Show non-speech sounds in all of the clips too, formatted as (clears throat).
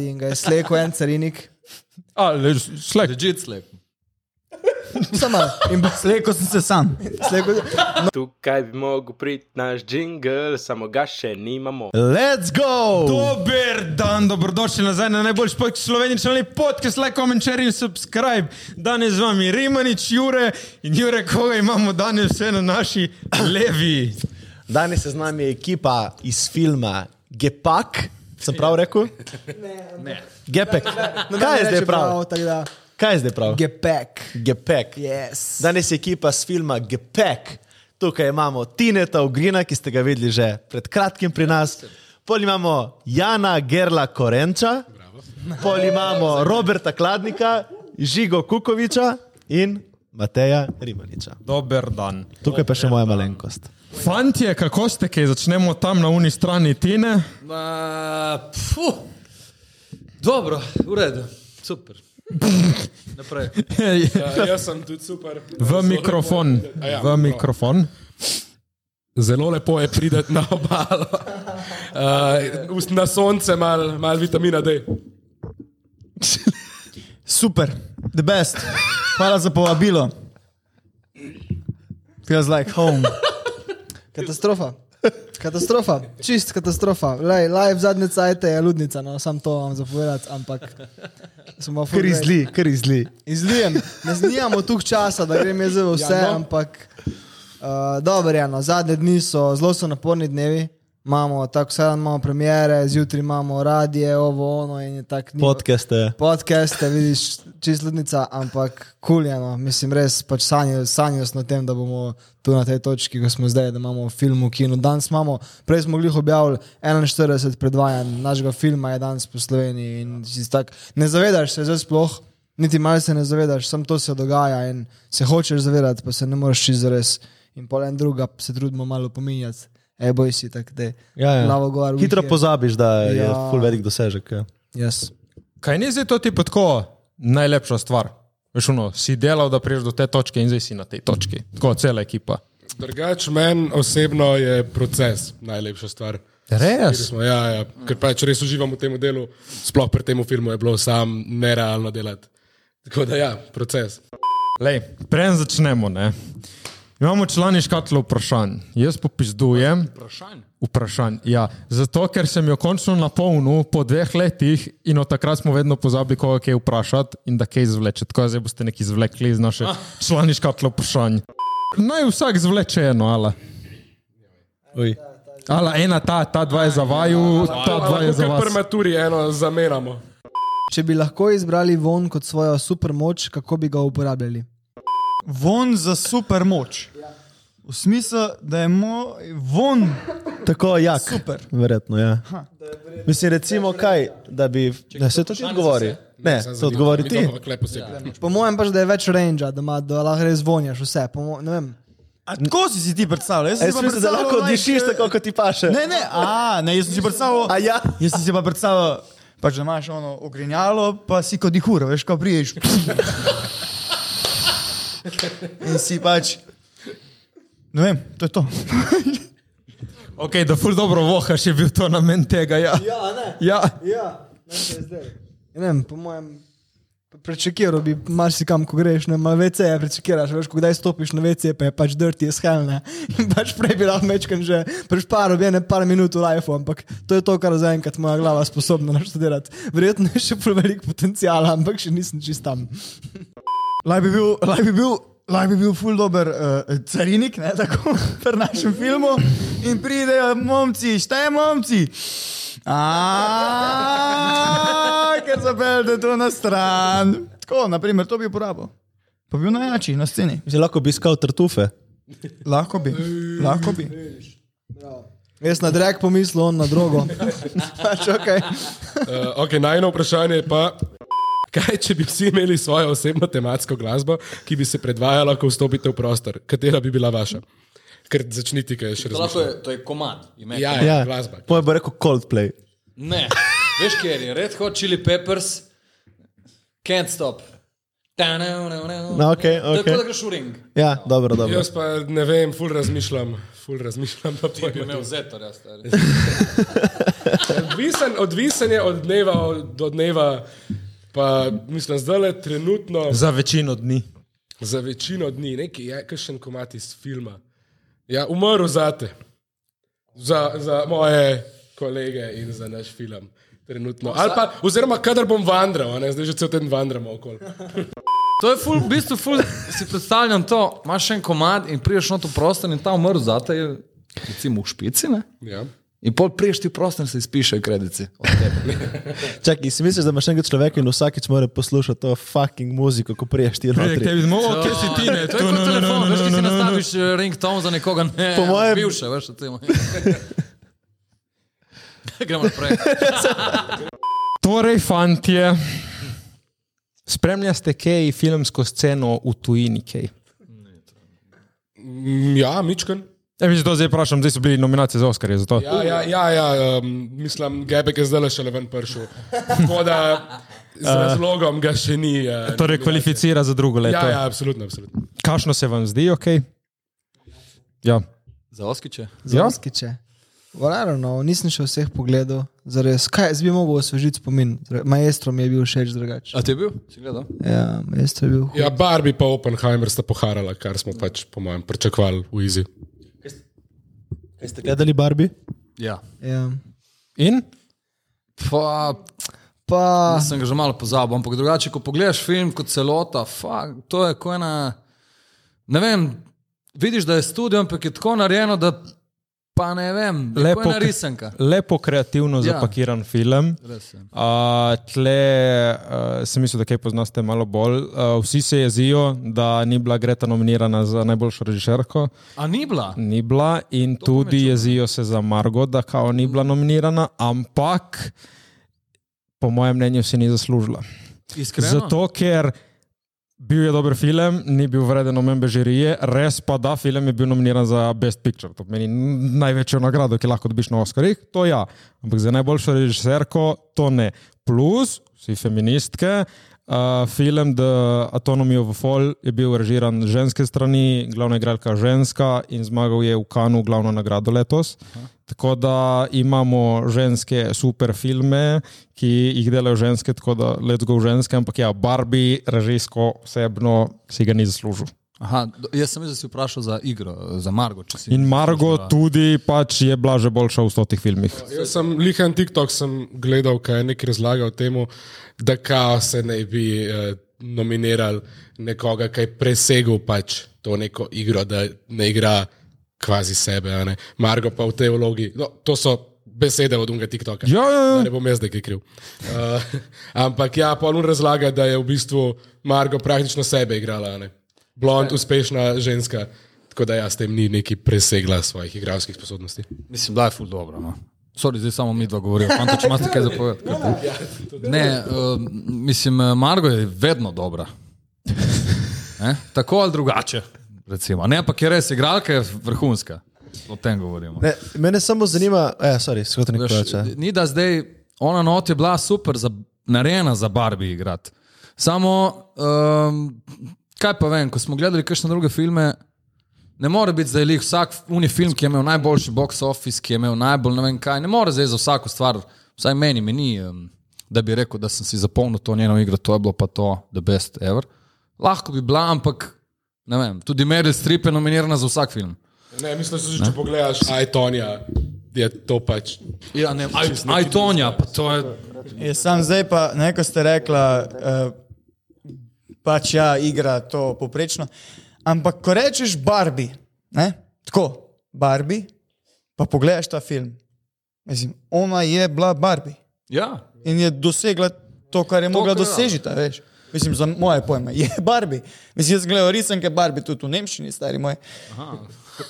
in ga je slekel en carinik. A, le, slek. Legit slep. (laughs) Samo in Slejko sem se sam. slekel. Tukaj bi mogel priti naš jingle, samo ga še nimamo. Let's go! Dober dan, dobrodošli nazaj na najboljši podcast slovenčani podcast, like, comment, share in subscribe. Danes z vami Rimanič, Jure in Jure, koga imamo danes vse na naši levi. Danes je z nami ekipa iz filma Gepak, sem prav rekel? Ne, Gepek. Kaj je zdaj prav? Kaj je zdaj prav? gepek. Gepek. Yes. Danes je ekipa z filma Gepek. Tukaj imamo Tineta Ugrina, ki ste ga videli že pred kratkim pri nas. Pol imamo Jana Gerla Korenča, pol imamo Roberta Kladnika, Žigo Kukoviča in Mateja Rimaniča. Dober dan. Tukaj pa še moja malenkost. Fantje, kako ste, kaj začnemo tam na uni strani Tine? Ma, pfu. Dobro, v redu, super. Naprej. (laughs) Ja, jaz sem tudi super. V mikrofon, A ja, v mikrofon. Zelo lepo je priti na obalo, (laughs) uh, na sonce, malo mal vitamina D. Super, the best. Hvala za povabilo. Feels like home. Katastrofa. Katastrofa, čist katastrofa. Lej, live zadnje cajte je ludnica, no, sam to vam zapovedati, ampak smo Kar izli, kar izli. Izlijem, ne znijamo tu časa, da grem jaz v vse, Ja, no. ampak uh, dobro je, no, zadnje dni so zelo so naporni dnevi. Imamo tako, dan imamo premjere, zjutraj imamo radije, ovo, ono in tako. ni- Podcaste. Podcaste, vidiš, čist ludnica, ampak kuljeno, mislim, res pač sanjajo sanjajo smo o tem, da bomo tu na tej točki, ko smo zdaj, da imamo film v kinu. Danes imamo, prej smo jih objavili 41 predvajanj našega filma, je danes po Sloveniji in tak, ne zavedaš se zdaj sploh, niti malo se ne zavedaš, samo to se dogaja in se hočeš zavedati, pa se ne moreš čist zares. In pol en druga se trudimo malo pominjati. Ej, boj si tako, da je Ja, ja. glavo gor. Hitro pozabiš, da je Ja. full velik dosežek. Ja. Yes. Kaj ni zdaj to ti pa tako najlepša stvar? Veš, ono, si delal, da priješ do te točke in zdaj si na tej točki. Tako cela ekipa. Drugač, meni osebno je proces najlepša stvar. Res? Smo, ja, ja, ker pač res uživam v tem delu, sploh pri tem filmu je bilo sam nerealno delati. Tako da ja, proces. Lej, preden začnemo, ne. Imamo člani škatlo vprašanj. Jaz popizdujem. Vprašanj. Vprašanj. Ja, zato, ker sem jo končno napolnil po dveh letih in od takrat smo vedno pozabili, koga kaj vprašati in da kaj izvleče. Tako da zdaj boste nekaj izvlekli iz naše člani škatlo vprašanj. Naj vsak zvleče eno, ala. Uj. Ala, ena ta, ta dva je za vaju, ta dva je za vas. pri maturi eno zamenjamo. Če bi lahko izbrali von kot svojo supermoč, kako bi ga uporabljali? Von za super moč. V smislu, da je moj von Tako jak. super. Verjetno, ja. Mislim, recimo kaj, da bi. Da se to ti odgovori. Ne, se odgovori ti. Po mojem pač, da je več range, da, ima, da lahko res vonjaš vse. Po mo. A tako si si ti predstavljal? Jaz sem Jaz si pa mislim, da lahko like, dišiš tako, kot ti paše. Ne, ne, a, ne, jaz sem si (laughs) predstavljal. A ja? Jaz sem si pa predstavljal, pač, da imaš ono ogrinjalo, pa si kot dihura, veš, ko priješ. (laughs) (laughs) In si pač. Ne vem, to je to. (laughs) Ok, da ful dobro vohaš je bil to namen tega. Ja, Ja, ne. ja. Ja, ne, je. Ja, Ne vem, po mojem. Prečekiral bi marsikam, ko greš, ne malo vece, prečekiraš, veš, ko kdaj stopiš na vece, pa je pač dirty as hell, ne. (laughs) In pač prej bi lahko mečkan že prešparil ene par minut v life, ampak to je to, kar zaenkrat moja glava sposobna naštudirati. Verjetno je še prav velik potencial, ampak še nisem čist tam. Laj bi bil, laj bi bil, laj bi bil ful dober uh, carinik, ne tako, (laughs) pri našem filmu. In pridejo momci, šteje momci. A, ker zapeljete tu na stran. Tako, naprimer, to bi uporabil. Pa bi bil najjači na sceni. Že lahko bi iskal tartufe. Lahko bi, lahko bi. Jaz na drag pomislil, on na drogo. (laughs) pač okay. Uh, okay, Najno vprašanje je pa, kaj če bi vsi imeli svojo osebno tematsko glasbo, ki bi se predvajala, ko vstopite v prostor? Katera bi bila vaša? Ker začniti, kaj je še To, lahko razumeti. je, to je komad. ime Ja, komad. ja, Ja, glasba. poj bo rekel Coldplay. Ne, veš, kje je Red Hot Chili Peppers, Can't Stop. No, okej, To je okej. kot da greš v ring. Ja, dobro, dobro. Jaz pa ne vem, ful razmišljam, ful razmišljam. Pa Bi imel zetor, jaz stari. (laughs) Odvisen, odvisen je od dneva do dneva, pa mislim, zdaj le trenutno Za večino dni. za večino dni, neki je kakšen komat iz filma. Ja, umrl zate, za, za moje kolege in za naš film. Trenutno. Ali pa, oziroma, kadar bom vandral, a ne, zdaj že cel teden vandramo okoli. (laughs) To je ful, v bistvu ful, si predstavljam to, imaš še en komad in priješ not v prostor in ta umrl zate je recimo v špici, ne? Ja. In pol priješ ti prostor se izpiše kredici. od tebe. (laughs) Čakaj, si misliš, da imaš enega človeka in vsakič mora poslušati to fucking muziko, ko priješ ti notri? Kaj vidimo, o, kje si ti, ne? To je kot telefon, veš, ki si nastaviš eh, ringtone za nekoga, ne, Po mojem- bivše, veš, recimo. (laughs) Gremo naprej. (laughs) Torej, fantje, spremljate kaj filmsko sceno v tujini? Kaj? Mm, Ja, Mičken. E, mislim, to zdaj vprašam, zdaj so bili nominacije za Oscarje za to. Ja, ja, ja, ja um, mislim, Gebek je zdaj šele ven prišel. Tako da z (laughs) razlogom ga še ni. Uh, Torej, kvalificira za drugo leto. Ja, ja, absolutno. absolutno. Kakšno se vam zdi, ok? Ja. Za oskiče? Ja? Well, I don't know, nisem še vseh pogledal, zares. Kaj, jaz bi mogel osvežiti spomin. Maestro mi je bil všeč drugače. A ti je bil? Si gledal? Ja, maestro je bil. Ja, Barbie pa Oppenheimer sta poharala, kar smo pač, po mojem, pričakovali v Izi. Kaj ste gledali Barbie? Ja. Ja. In? Pa, Pa, sem ga že malo pozabil, ampak drugače, ko pogledaš film kot celota, fuck, to je kot ena. Ne vem, vidiš, da je studio, ampak je tako narejeno, da pa ne vem, lepo je risanka. lepo kreativno Ja. zapakiran film. Uh, tle uh, sem mislil, da kaj poznate malo bolj. Uh, vsi se jezijo, da ni bila Greta nominirana za najboljšo režiserko. A ni bila? Ni bila in tudi jezijo se za Margot, da kao ni bila nominirana, ampak po mojem mnenju si ni zaslužila. Iskreno? Zato, ker bil je dober film, ni bil vreden omembe žirije, res pa da film je bil nominiran za Best Picture. To pomeni največjo nagrado, ki lahko dobiš na Oscarjih, to ja, ampak za najboljšo režiserko to ne. Plus, vsi feministke. Uh, film The Autonomy of a Fall je bil režiran z ženske strani, glavna igralka ženska in zmagal je v Kanu glavno nagrado letos. Aha. Tako da imamo ženske super filme, ki jih delajo ženske, tako da let's go ženske, ampak ja, Barbie, režijsko, osebno si ga ni zaslužil. Aha, jaz sem da si vprašal za igro, za Margo. če si- In Margo tudi pač je bila že boljša v stotih filmih. Jaz sem lihan TikTok sem gledal, kaj je nekaj razlagal temu, da kao se ne bi uh, nominiral nekoga, ki je presegel pač to neko igro, da ne igra kvazi sebe. a ne. Margo pa v tej vlogi, no, to so besede od unga TikToka. Ja, ja, ja. Da ne bom jaz nekaj kriv. Uh, (laughs) ampak ja, polno razlaga, da je v bistvu Margo praktično sebe igrala. a ne. Blond, uspešna ženska. Tako da jaz tem ni neki presegla svojih igralskih sposobnosti. Mislim, da je ful dobro. No. Sorry, zdaj samo mi dva govorijo. Fanta, če imate kaj zapovedati. Ne, uh, mislim, eh, Margo je vedno dobra. Ne? Tako ali drugače. Recimo. Ne, ampak je res, igralka je vrhunska. O tem govorimo. Ne, mene samo zanima, ja, sorry, nekaj Veš, reče. ni da zdaj ona not je bila super, za, narejena za Barbie igrati. Samo, um, kaj pa vem, ko smo gledali kakšne druge filme, ne more biti zdaj lih vsak uni film, ki je imel najboljši box office, ki je imel najbolj ne vem kaj, ne more zdaj za vsako stvar, vsaj meni, meni um, da bi rekel, da sem si zapomnil to njeno igro, to je bilo pa to the best ever. Lahko bi bila, ampak ne vem, tudi Meryl Streep je nominirana za vsak film. Ne, mislim, da se če pogledaš iTonija, je to pač. Ja, ne, aj, aj Tonja, pa to je. Je sam zdaj pa, neko ste rekla, uh, pač ja, igra to poprečno. Ampak ko rečeš Barbie, ne, tako, Barbie, pa pogledaš ta film, mislim, ona je bila Barbie Ja, in je dosegla to, kar je mogla kar- doseči, a veš. Mislim, za moje pojme je (laughs) Barbie. Mislim, jaz gledam risanke Barbie tudi v Nemščini, stari moj.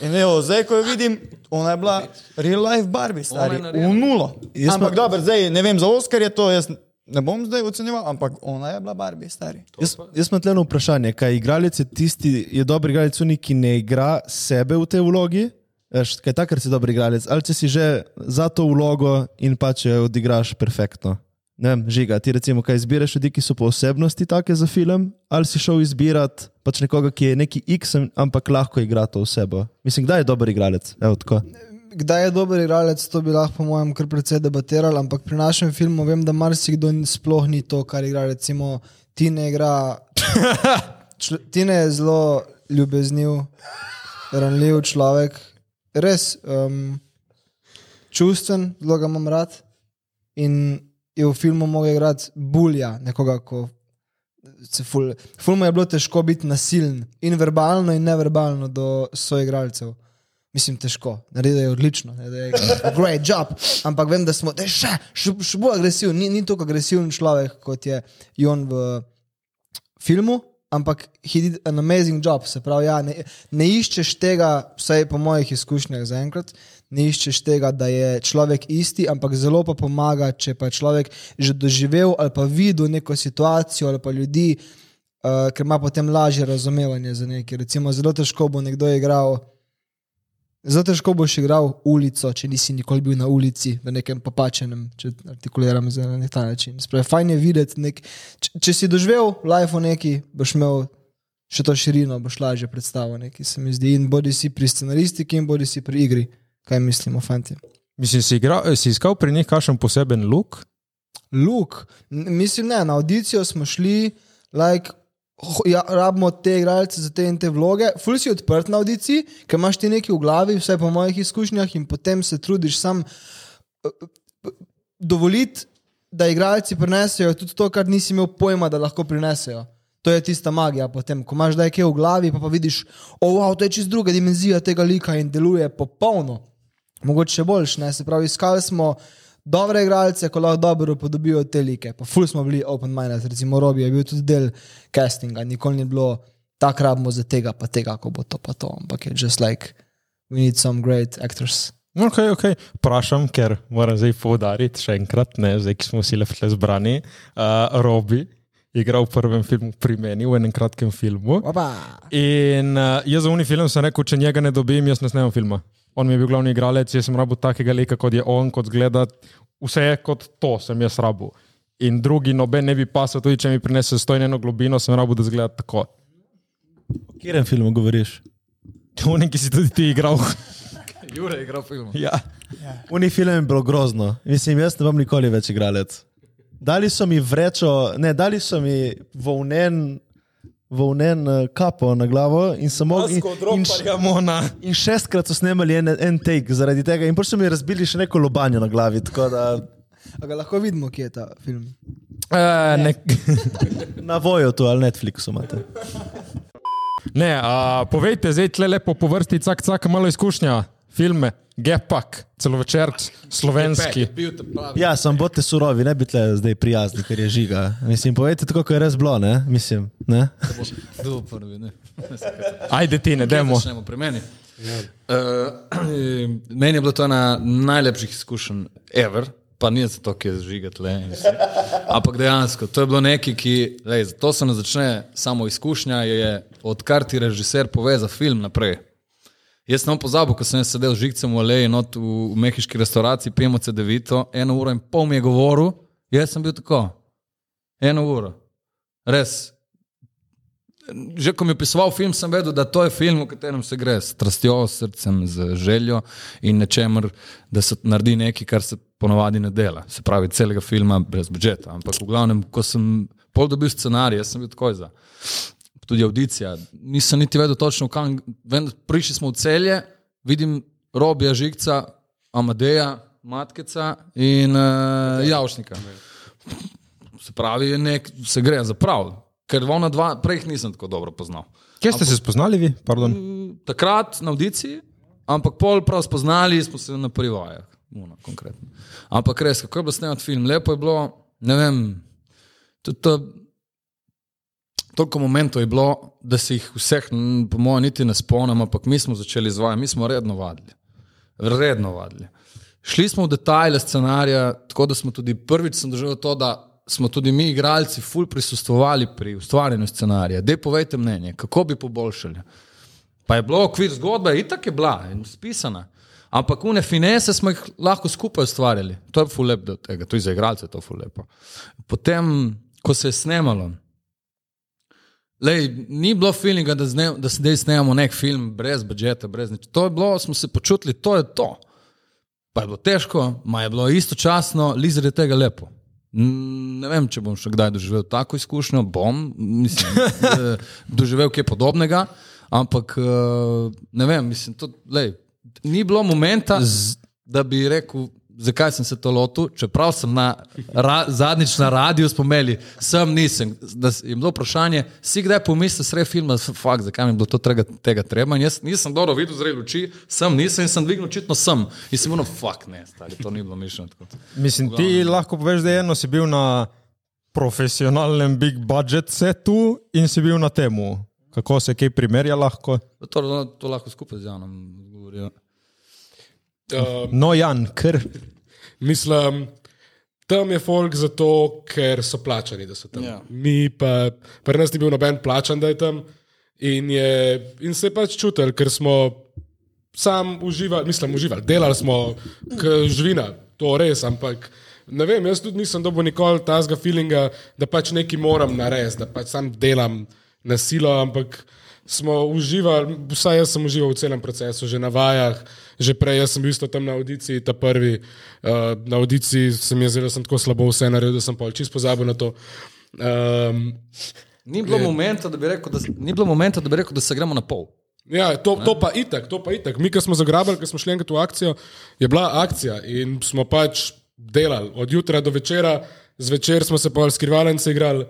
In evo, zdaj, ko jo vidim, ona je bila real life Barbie, stari, v nulo. Ampak pa- dobro, zdaj ne vem, za Oscar je to, jaz ne bom zdaj ocenjeval, ampak ona je bila Barbie, stari. Jaz, jaz imam tleno vprašanje, kaj igralec je tisti, je dober igralec, oni, ki ne igra sebe v tej vlogi, veš, kaj takrat si dober igralec, ali če si že za to vlogo in pač jo odigraš perfektno. Ne vem, žiga, ti recimo, kaj izbiraš ljudi, ki so po osebnosti take za film, ali si šel izbirat pač nekoga, ki je neki X, ampak lahko igra to osebo. Mislim, kdaj je dober igralec? Evo, tako. Kdaj je dober igralec, to bi lahko, po mojem, kar precej debatirali, ampak pri našem filmu vem, da marsikdo sploh ni to, kar igra. Recimo, Tine igra. (laughs) Čl Tine je zelo ljubezniv, ranljiv človek, res um, čustven, zelo ga imam rad. In je v filmu mogel igrati bulja, nekoga, ko se ful. Filmu je bilo težko biti nasilen in verbalno, in neverbalno do soigralcev. Mislim, težko, naredil je odlično, da je great job, ampak vem, da smo še, še, še bolj agresivni. Ni, ni tako agresiven človek, kot je Jon v filmu, ampak he did an amazing job. Se pravi, ja, ne, ne iščeš tega, vsaj po mojih izkušnjah zaenkrat, ne iščeš tega, da je človek isti, ampak zelo pa pomaga, če pa je človek že doživel ali pa videl neko situacijo ali pa ljudi, uh, ker ima potem lažje razumevanje za nekaj. Recimo, zelo težko bo nekdo igral. Zelo težko boš igral ulico, če nisi nikoli bil na ulici, v nekem popačenem, če artikuliram za na ta način. Spravi, fajn je videti, nek, če, če si doživel life v neki, boš imel še to širino, boš lažje predstavil neki, se mi zdi. In bodi si pri scenaristiki, in bodi si pri igri, kaj mislimo, fanti. Mislim, si, igral, si iskal pri njih kakšen poseben luk? Luk, mislim, ne, na audicijo smo šli, like, ja, rabimo te igralce za te in te vloge. Ful si odprt na audiciji, ker imaš ti nekaj v glavi, vsaj po mojih izkušnjah, in potem se trudiš sam eh, dovoliti, da igralci prinesejo tudi to, kar nisi imel pojma, da lahko prinesejo. To je tista magija. Potem, ko imaš nekaj v glavi, pa, pa vidiš, da oh, wow, je čist druga dimenzija tega lika in deluje popolno. Mogoče boljš. Ne? Se pravi, iskali smo dobre igralce, ko lahko dobro upodobijo te like. Pa ful smo bili open-minded, recimo Robi je bil tudi del castinga, nikoli ni bilo tako rabimo za tega, pa tega, ko bo to pa to. Ampak je just like, we need some great actors. Ok, ok. Vprašam, ker moram zdaj poudariti še enkrat, ne, zdaj ki smo vsi lepo zbrani. Uh, Robi igral v prvem filmu pri meni, v enem kratkem filmu. Opa. In uh, jaz za uni film sem rekel, če njega ne dobim, jaz ne snemam filma. On mi je bil glavni igralec, jaz sem rabil takega lika, kot je on, kot zgleda, vse je kot to, sem jaz rabil. In drugi noben ne bi pasal, tudi če mi prinese stojno eno globino, sem rabil, da zgleda tako. O katerem filmu govoriš? (laughs) Unik, ki si tudi ti igral. (laughs) Jure je igral film. ja. Uni film je bilo grozno. Mislim, jaz ne bom nikoli več igralec. Dali so mi vrečo, ne, dali so mi volnen, volnen eh, kapo na glavo in sem mogel. In, in, in šestkrat so snemali en, en take zaradi tega, in potem so mi razbili še neko lobanjo na glavi. tako Da, A ga lahko vidimo, kje je ta film? Uh, ne, (laughs) na voju tu ali Netflixu imate. ne uh, povejte, zdaj tle lepo po vrsti, cak, cak, malo izkušnja, filme, gepak, celovečer, slovenski. Bil te pravi. Ja, sem bote surovi, ne bi tle zdaj prijazni, ker je žiga. Mislim, povejte tako, kot je res bilo, ne? Mislim, ne? Kdo prvi, ne? Ajde ti, ne demo. Začnemo pri meni. Uh, (clears throat) meni je bilo to ena najlepših izkušenj ever, pa ni zato, ker je žigati le. in vse. Ampak dejansko, to je bilo nekaj, ki, lej, to se ne začne samo izkušnja, je odkar ti režiser pove za film naprej. Jaz sem pozabil, ko sem sedel z žigcem v Aleji, not v, v mehiški restauraciji, pijemo CD-vito, eno uro in pol mi je govoril, jaz sem bil tako, eno uro. Res, že ko mi je pisoval film, sem vedel, da to je film, v katerem se gre s strastjo, s srcem, z željo in nečemer, da se naredi nekaj, kar se ponovadi ne dela. Se pravi, celega filma brez budžeta. Ampak v glavnem, ko sem pol dobil scenarij, jaz sem bil takoj za. Tudi audicija. Nisem niti vedel točno, kam. Vem, Prišli smo v celje, vidim Robija Žigca, Amadeja, Matkeca in uh, Javšnika. Se pravi, nek, se gre za prav. Ker ona dva, prej jih nisem tako dobro poznal. Kje ste se spoznali vi? Pardon. Takrat na audiciji, ampak pol prav spoznali smo se na privajah. Uno, konkretno. Ampak res, kako je bilo snemati film, lepo je bilo, ne vem, tudi toliko momentov je bilo, da se jih vseh, po mojem, niti ne spomnim, ampak mi smo začeli izvajati, mi smo redno vadili. Redno vadili. Šli smo v detajle scenarija, tako da smo tudi prvič doživel to, da smo tudi mi, igralci, ful prisustvovali pri ustvarjanju scenarija. Dej povejte mnenje, kako bi poboljšali. Pa je bilo okvir zgodbe, itak je bila in spisana. Ampak une finese smo jih lahko skupaj ustvarjali. To je ful lep del tega, tudi za igralce je to ful lepo. Potem, ko se je snemalo, Lej, ni bilo feelinga, da, zne, da zdaj snemamo nek film brez budžeta, brez nič. To je bilo, smo se počutili, to je to. pa je bilo težko, ma je bilo istočasno, Lizer je tega lepo. Ne vem, če bom še kdaj doživel tako izkušnjo, bom, mislim, (laughs) eh, doživel kaj podobnega, ampak eh, ne vem, mislim, to, lej, ni bilo momenta, da bi rekel, zakaj sem se to lotil, čeprav sem na, ra, zadnjič na radiju spomeli, sem nisem. Da je bilo vprašanje, si kdaj pomislil, sred filma, fakt, zakaj mi je bilo to tega, tega treba. In jaz nisem dobro videl zrel oči, sem nisem in sem dvignil očitno sem. In sem bilo, fakt ne, stari, to ni bilo mišljeno tako. Mislim, ti lahko poveš, da je eno si bil na profesionalnem big budget setu in si bil na temu. Kako se kaj primerja lahko? To, to lahko skupaj z Janom govorijo. Uh, No, Jan, ker. mislim, tam je folk zato, ker so plačani, da so tam. Ja. Mi pa, pri nas ni bil noben plačan, da je tam. In, je, in se je pač čutil, ker smo sam uživali, mislim, uživali, delali smo, k živina, to res, ampak. Ne vem, jaz tudi nisem dobil nikoli tazga feelinga, da pač nekaj moram narediti, da pač sam delam na silo, ampak smo uživali, vsaj jaz sem užival v celem procesu, že na vajah, že prej, jaz sem bil isto tam na audiciji, ta prvi, uh, na audiciji se mi je zdelo, da sem tako slabo vse naredil, da sem pol čist pozabil na to. Um, Ni bilo, momenta, da bi rekel, da, ni bilo momenta, da bi rekel, da se gremo na pol. Ja, to, to pa itak, to pa itak. Mi, ki smo zagrabili, ki smo šli enkrat v akcijo, je bila akcija in smo pač delali od jutra do večera, zvečer smo se pa skrivalence igrali.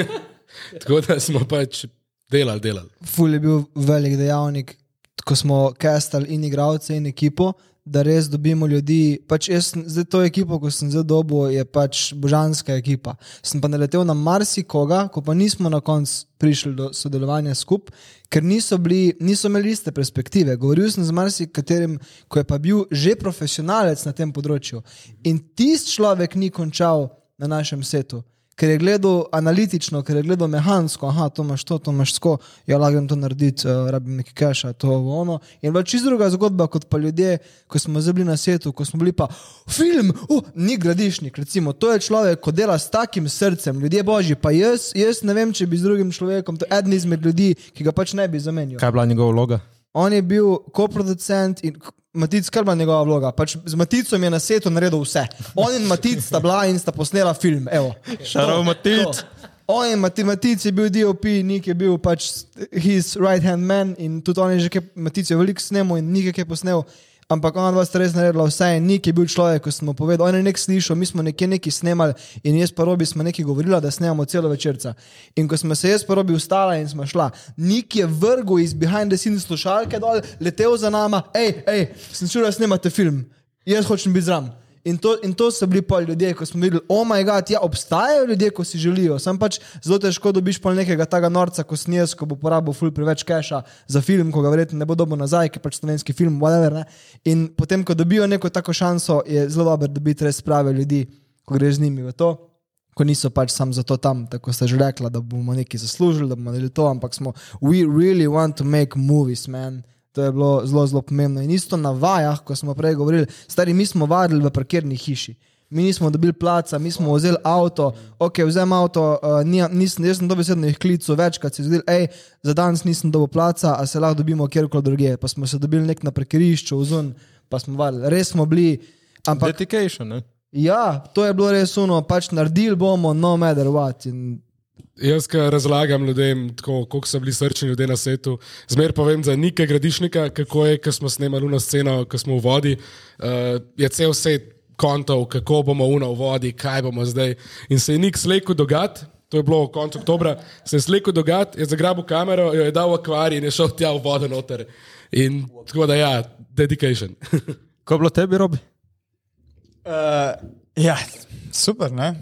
(laughs) Tako da smo pač delali, delali. Ful je bil velik dejavnik, ko smo kastali in igralce in ekipo, da res dobimo ljudi. Pač jaz, zdaj to ekipo, ko sem zdaj dobil, je pač božanska ekipa. Sem pa naletel na marsikoga, ko pa nismo na koncu prišli do sodelovanja skupaj, ker niso, bili, niso imeli iste perspektive. Govoril sem z marsikaterim, ko je pa bil že profesionalec na tem področju. In tisti človek ni končal na našem setu ker je gledal analitično, ker je gledal mehansko, aha, to imaš to, to imaš tako, ja, lahko grem to narediti, uh, rabim nekaj keša, to ono. In bila čisto druga zgodba kot pa ljudje, ko smo bili na svetu, ko smo bili pa film, uh, ni gradišnik, recimo, to je človek, ko dela s takim srcem, ljudje božji, pa jaz, jaz ne vem, če bi z drugim človekom, to je eden izmed ljudi, ki ga pač ne bi zamenjal. Kaj je bila njegova vloga? On je bil koproducent in Matic, kar bila njegova vloga. Pač z Maticom je na svetu naredil vse. On in Matic sta bila in sta posnela film. Evo. Šarov To, Matic. On je Mati- Matic je bil DOP, Nik je bil pač his right hand man in tudi on je že kaj, Matic je veliko snemal in Nik je kaj posnel. Ampak ona dva sta res naredila vse Nik je bil človek, ko sem mu povedal, on je nek slišal, mi smo nekje nekaj snemali in jaz pa robi smo nekaj govorila, da snemamo celo večerca. In ko smo se jaz pa robi ustala in smo šla, Nik je vrgel iz behind the scenes slušalke dol, letel za nama, hej, hej, sem čula, da snemate film, jaz hočem biti zraven. In to, in to so bili pa ljudje, ko smo videli, oh moj bog, ja, obstajajo ljudje, ko si želijo. Sam pač zelo težko dobiš pa nekega tega norca, ko snijes, ko bo porabil ful preveč keša za film, ko ga verjetno ne bo dobil nazaj, ker pač slovenski film, whatever. Ne? In potem, ko dobijo neko tako šanso, je zelo dobro dobiti res prave ljudi, ko greš z njimi v to. Ko niso pač sam zato tam, tako ste že rekla, da bomo nekaj zaslužili, da bomo naredili to, ampak smo, we really want to make movies, man. To je bilo zelo, zelo pomembno. In isto na vajah, ko smo prej govorili, stari, mi smo vadili v parkirni hiši. Mi nismo dobili placa, mi smo vzeli avto, ok, vzem avto, uh, ni, nisem, jaz sem dobesedno jih klical večkrat, se je zgodil, hej, za danes nisem dobil placa, a se lahko dobimo kjerkoli drugje. Pa smo se dobili nek na parkirišču, vzun, pa smo vadili. Res smo bili, ampak Dedication, ne? Ja, to je bilo res uno, pač naredili bomo, no matter what. In Jaz, ki razlagam ljudem, tako, koliko so bili srčni ljudje na svetu, zmer povem za nekaj gradišnika, kako je, ko smo snemali na sceno, ko smo v vodi, uh, je cel svet kontov, kako bomo uno v vodi, kaj bomo zdaj. In se je nik slekel dogat, to je bilo konec oktobra, se je slekel dogat, je zagrabil kamero, jo je dal v akvarij in je šel tja v vodo noter. In tako da ja, dedication. (laughs) Ko je bilo tebi, Robi? Uh, ja, super, ne?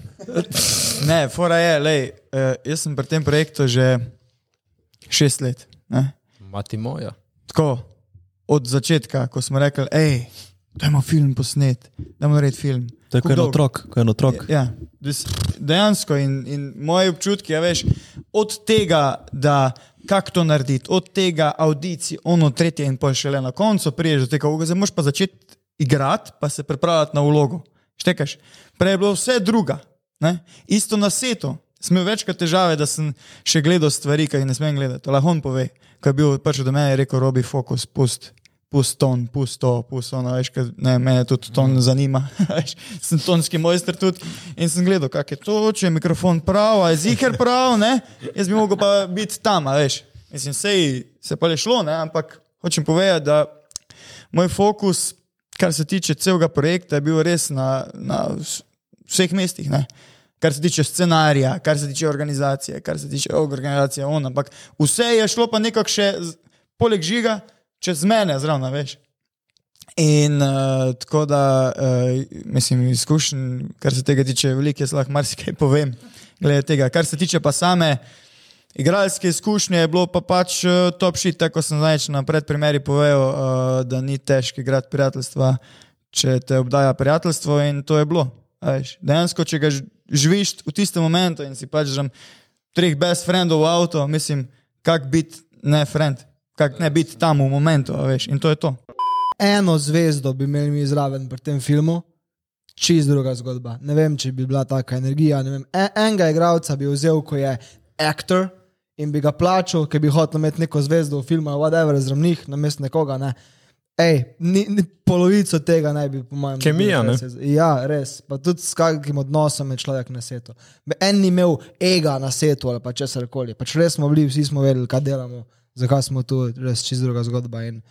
Ne, fora je, lej, uh, jaz sem pri tem projektu že šest let. Ne? Mati moja. Tako, od začetka, ko smo rekli, hej, dajmo film posnet, dajmo narediti film. To je kot en otrok, kot en otrok. Ja, des- dejansko in, in moje občutki, ja, veš, od tega, da kako to narediti, od tega audicij, ono tretje in pa šele na koncu priješ do tega, da moraš pa začeti igrati, pa se pripravljati na vlogo. Štekaš, prej je bilo vse druga. Ne? Isto na svetu. Sem imel večkrat težave, da sem še gledal stvari, ki jih ne smem gledati. To lahko on pove. Ko je bil prišel do mene, rekel: Robi, fokus, pust. puston, pusto, pusto, no, veš, kaj, ne, mene tudi ton zanima, (laughs) veš, sem tonski mojster tudi in sem gledal, kak je to, če je mikrofon prav, je ziger prav, ne, jaz bi mogel pa biti tam, veš, mislim, sej se pa je šlo, ne, ampak hočem povedati, da moj fokus, kar se tiče celega projekta, je bil res na, na vs- vseh mestih, ne. Kar se tiče scenarija, kar se tiče organizacije, kar se tiče organizacije, on, ampak vse je šlo pa nekako še, poleg žiga, čez mene, zraven, veš. In uh, tako da, uh, mislim, izkušenj, kar se tega tiče, veliko jaz lahko marsikaj povem. Glede tega, kar se tiče pa same igralske izkušnje, je bilo pa pač uh, top shit, tako sem zdaj na predprimeri povedal, uh, da ni težko igrati prijateljstva, če te obdaja prijateljstvo in to je bilo. veš. Dejansko, če ga živiš v tistem momentu in si pač že treh best friendov v avto, mislim, kak biti ne friend, kak ne biti tam v momentu, veš, in to je to. eno zvezdo bi imeli mi zraven pri tem filmu, čist druga zgodba. Ne vem, če bi bila taka energija. ne vem. En, enega igralca bi vzel, ko je aktor in bi ga plačal, ker bi hotel imeti neko zvezdo v filmu, whatever, zraven njih, namesto nekoga. Ne. Ej, ni, ni, polovico tega naj bi, po mojem, Kemija, dobil, ne? res. Ja, res. Pa tudi s kakšnim odnosom je človek na svetu. En ni imel ega na svetu ali pa česar koli. Pač res smo bili, vsi smo vedeli, kaj delamo, zakaj smo tu, res čist druga zgodba. In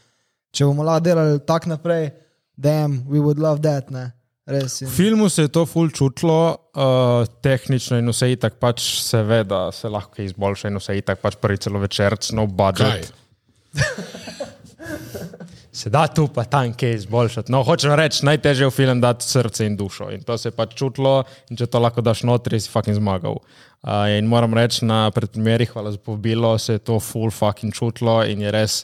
če bomo lahko delali tako naprej, damn, we would love that, ne. Res. V filmu se je to ful čutilo, uh, tehnično in vse itak pač se ve, da se lahko kaj izboljša in vse itak pač prvi celo večerc, no budget. (laughs) Se da tu pa tam kaj izboljšati. No, hočem reči, najtežje je v film dati srce in dušo. In to se je pač čutilo, in če to lahko daš notri, si fucking zmagal. Uh, in moram reči, na predprimerih, hvala za povabilo, se je to full fucking čutilo in je res.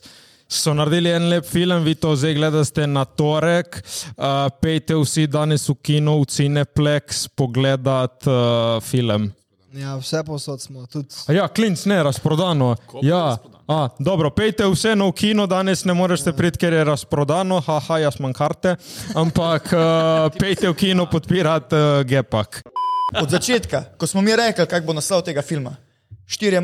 So naredili en lep film, vi to zdaj gledate na torek. Uh, pejte vsi danes v kino, v Cineplex, pogledat uh, film. ja, vse posod smo, tudi A ja, klinc ne, razprodano. Ja. A, dobro, pejte vseeno v kino, danes ne moreš se priti, ker je razprodano, haha, jaz imam karte, ampak uh, pejte v kino podpirati uh, Gepak. Od začetka, ko smo mi rekli, kak bo naslov tega filma. Štirje,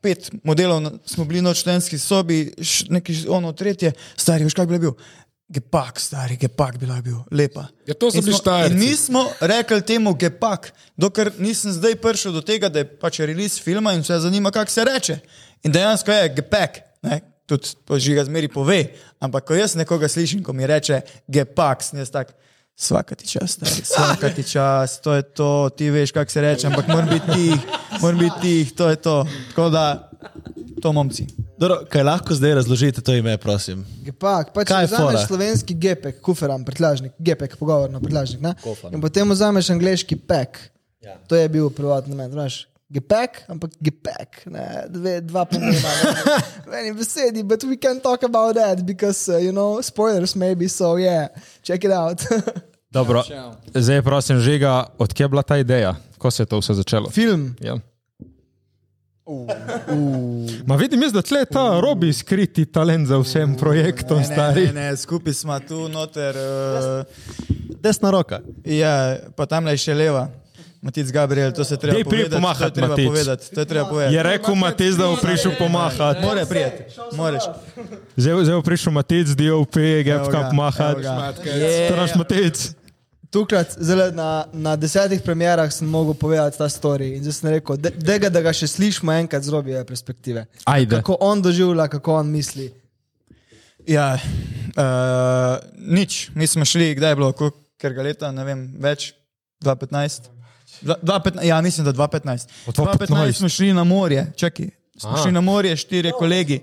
pet modelov smo bili noč v študentski sobi, neki ono tretje, stari, veš, kak bi bil. Gepak, stari, gepak bi lahko bil, lepa. Ja, to so bili smo- Štajerci. In mi smo rekli temu gepak, dokler nisem zdaj prišel do tega, da je pač release filma in vse zanima, kako se reče. In dejansko je gepak, tudi požiga zmeri pove, ampak ko jaz nekoga slišim, ko mi reče gepak, sem jaz tak. Svaka ti čas, stari, (laughs) svaka ti čas, to je to, ti veš, kako se reče, ampak moram biti tih, moram biti tih, to je to. Tako da, to momci. Dobro, kaj lahko zdaj razložite to ime, prosim? Gepak, pa Kaj vzameš slovenski gepek, kuferan, prtljažnik, gepek, pogovorno prtljažnik, ne? in potem vzameš angliški pek. Ja. To je bil privatni namen, znaš. Gepek, ampak gepek, ne, dve, dva pomena. V (laughs) eni besedi, but we can talk about that because, uh, you know, spoilers maybe, so yeah, check it out. (laughs) Dobro, zdaj prosim, žiga, odkje je bila ta ideja? Ko se je to vse začelo? Film, Ja. Ma vidim, jaz, da tle ta robi skriti talent za vsem projektom, Ne, stari. ne, ne, skupaj smo tu noter. Uh, Desna roka. Ja, pa tam le še leva. Matic Gabriel, to se treba Dej, povedati. to je treba Matic. povedati. To je treba povedati. Je rekel Matis, da bo prišel pomahati. More prijeti, moreš. Zdaj zdaj bo prišel Matic, DOP, Evo Gepka ga, pomahati. naš Matic. Tukaj zelo na, na desetih premjerah sem mogel povedati ta story in zdaj sem rekel, da, da, ga, da ga še slišimo enkrat z robije perspektive. Ajde. Kako on doživlja, kako on misli. Ja, uh, nič, mi smo šli, kdaj je bilo, ker ga leta, ne vem, več, 2015. Dva- 2015, ja, mislim, da 2015. O, 2015. smo šli na morje, čakaj, smo Aha. šli na morje, štiri kolegi.